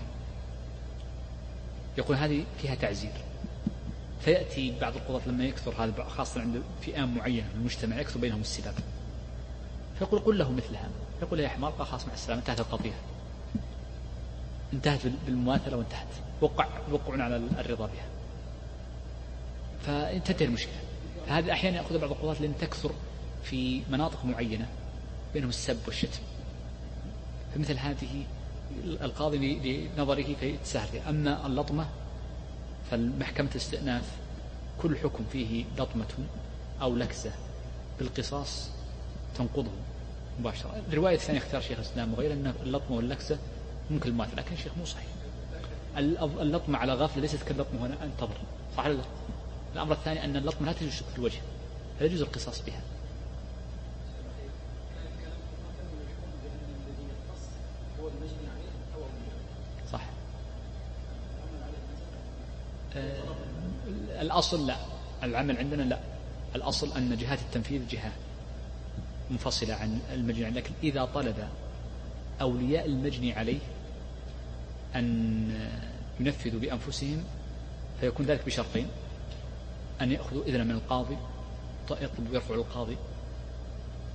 يقول هذه فيها تعزير. فيأتي بعض القضاة لما يكثر هذا خاصة عند فئام معينة من المجتمع يكثر بينهم السباب فيقول قل له مثل هذا. يقول يا حمار خلاص مع السلامة انتهت القضية. انتهت بالمماثلة وانتهت. وقع وقعنا على الرضا بها. فانتهت المشكلة. هذه أحيانا يأخذ بعض القضاة لأن تكثر في مناطق معينة بينهم السب والشتم. فمثل هذه القاضي لنظره فيتسهل أما اللطمة فالمحكمة الاستئناف كل حكم فيه لطمة أو لكزة بالقصاص تنقضه مباشرة. الرواية الثانية اختار شيخ الإسلام وغيره أن اللطمة واللكزة ممكن المماثلة لكن الشيخ مو صحيح. اللطمة على غفلة ليست كاللطمة هنا أنتظر. صح الأمر الثاني أن اللطمة لا تجوز في الوجه لا يجوز القصاص بها آه، الأصل لا. العمل عندنا لا. الأصل أن جهات التنفيذ جهة منفصلة عن المجني لكن إذا طلب أولياء المجني عليه أن ينفذوا بأنفسهم فيكون ذلك بشرطين. أن يأخذوا إذنا من القاضي يطلب ويرفع القاضي.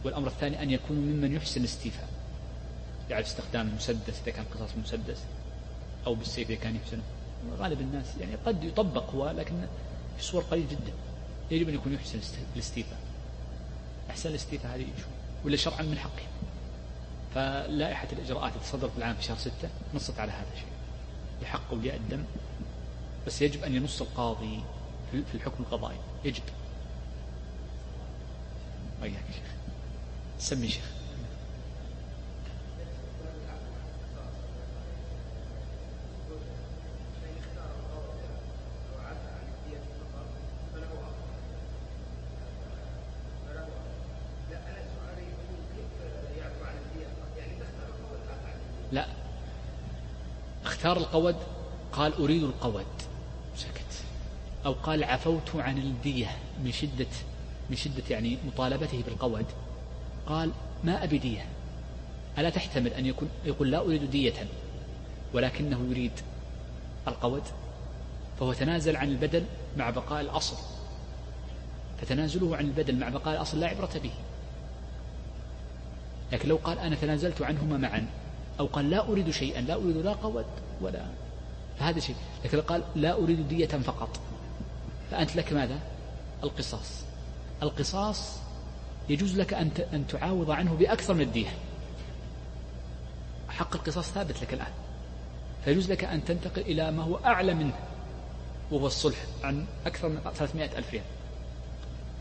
والأمر الثاني أن يكونوا ممن يحسن الاستيفاء يعرف استخدام المسدس إذا كان قصاص مسدس أو بالسيف إذا كان يحسنه. غالب الناس يعني قد يطبق هو لكن في صور قليل جدا. يجب أن يكون يحسن الاستيفاء. أحسن الاستيفاء هذه شو؟ ولا شرعا من حقه. فلائحة الإجراءات التي صدرت العام في شهر ستة نصت على هذا الشيء. بحق أولياء الدم. بس يجب أن ينص القاضي في الحكم القضائي. يجب. وياك شيخ. سمي شيخ لا اختار القود؟ قال أريد القود. سكت. أو قال عفوت عن الدية من شدة من شدة يعني مطالبته بالقود. قال ما أبي دية؟ ألا تحتمل أن يكون يقول لا أريد دية ولكنه يريد القود؟ فهو تنازل عن البدل مع بقاء الأصل. فتنازله عن البدل مع بقاء الأصل لا عبرة به. لكن لو قال أنا تنازلت عنهما معا أو قال لا أريد شيئا لا أريد لا قود ولا. فهذا شيء. لكن قال لا أريد دية فقط فأنت لك ماذا؟ القصاص. القصاص يجوز لك أن أن تعاوض عنه بأكثر من الدية حق القصاص ثابت لك الآن. فيجوز لك أن تنتقل إلى ما هو أعلى منه وهو الصلح عن أكثر من 300 ألف ريال.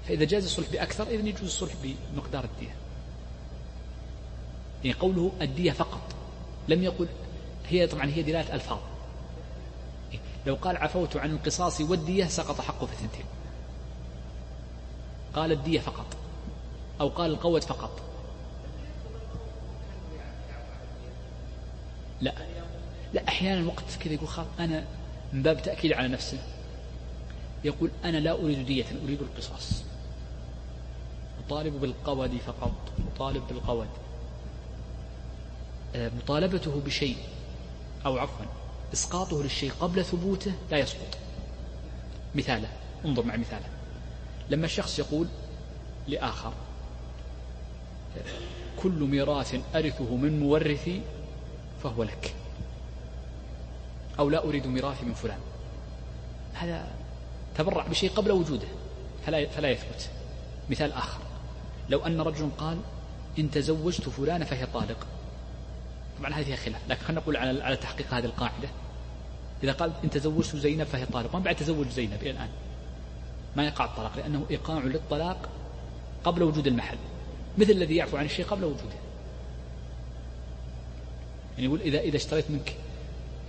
فإذا جاز الصلح بأكثر إذن يجوز الصلح بمقدار الدية. يعني قوله الدية فقط. لم يقل هي طبعا هي دلالة ألفاظ. لو قال عفوت عن القصاص والدية سقط حقه في الثنتين. قال الدية فقط. أو قال القود فقط. لا. لا أحيانا وقت كذا يقول خاف أنا من باب تأكيد على نفسه يقول أنا لا أريد دية أريد القصاص. أطالب بالقود فقط. أطالب بالقود. آه، مطالبته بشيء. أو عفوا إسقاطه للشيء قبل ثبوته لا يسقط. مثاله انظر مع مثاله. لما الشخص يقول لآخر كل ميراث أرثه من مورثي فهو لك. أو لا أريد ميراثي من فلان. هذا تبرع بشيء قبل وجوده فلا فلا يثبت. مثال آخر لو أن رجل قال إن تزوجت فلانة فهي طالق. طبعا هذه فيها خلاف لكن خلينا نقول على على تحقيق هذه القاعدة. إذا قال إن تزوجت زينب فهي طالق ما بعد تزوج زينب إلى الآن. ما يقع الطلاق لأنه إيقاع للطلاق قبل وجود المحل. مثل الذي يعفو عن الشيء قبل وجوده. يعني يقول إذا إذا اشتريت منك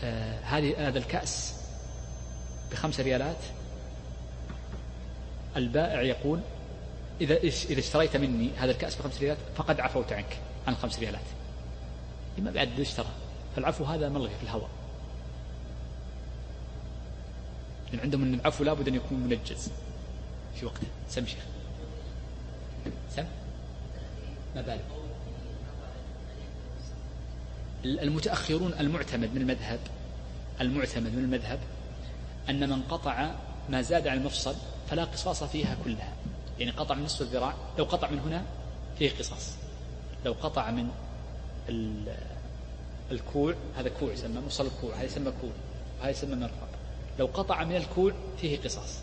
آه هذه هذا الكأس بخمس ريالات البائع يقول إذا إذا اشتريت مني هذا الكأس بخمس ريالات فقد عفوت عنك عن الخمس ريالات. ما بعد اشترى فالعفو هذا ملغي في الهواء لأن عندهم أن العفو لابد أن يكون منجز. في وقته. سم شيخ. سم؟ ما بالك. المتأخرون المعتمد من المذهب المعتمد من المذهب أن من قطع ما زاد عن المفصل فلا قصاص فيها كلها. يعني قطع من نصف الذراع لو قطع من هنا فيه قصاص. لو قطع من الكوع هذا كوع يسمى مفصل الكوع هذا يسمى كوع وهذا يسمى مرفق. لو قطع من الكوع فيه قصاص.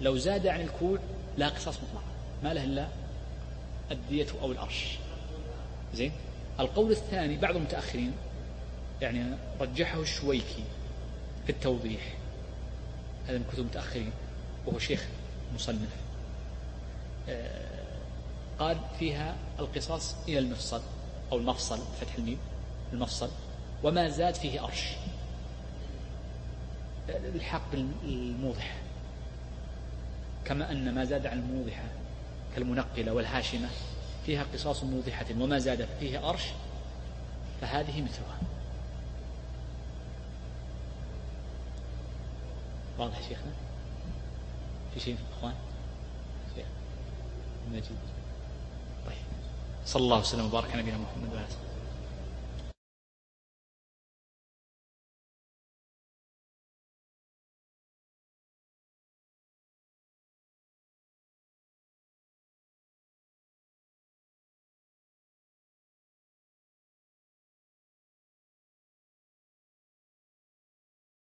لو زاد عن الكوع لا قصاص مطلق ما له إلا الدية أو الأرش زين؟ القول الثاني بعض المتأخرين يعني رجحه الشويكي في التوضيح. هذا من كتب المتأخرين وهو شيخ مصنف. آه، قال فيها القصاص إلى المفصل. أو المفصل فتح الميم المفصل. وما زاد فيه أرش. الحق بالموضح كما أن ما زاد عن الموضحة كالمنقلة والهاشمة فيها قصاص موضحة. وما زاد فيه أرش فهذه مثلها. واضح شيخنا؟ في شيء أخوان شيخ مجيد. صلى الله وسلم وبارك على نبينا محمد وعلى آله.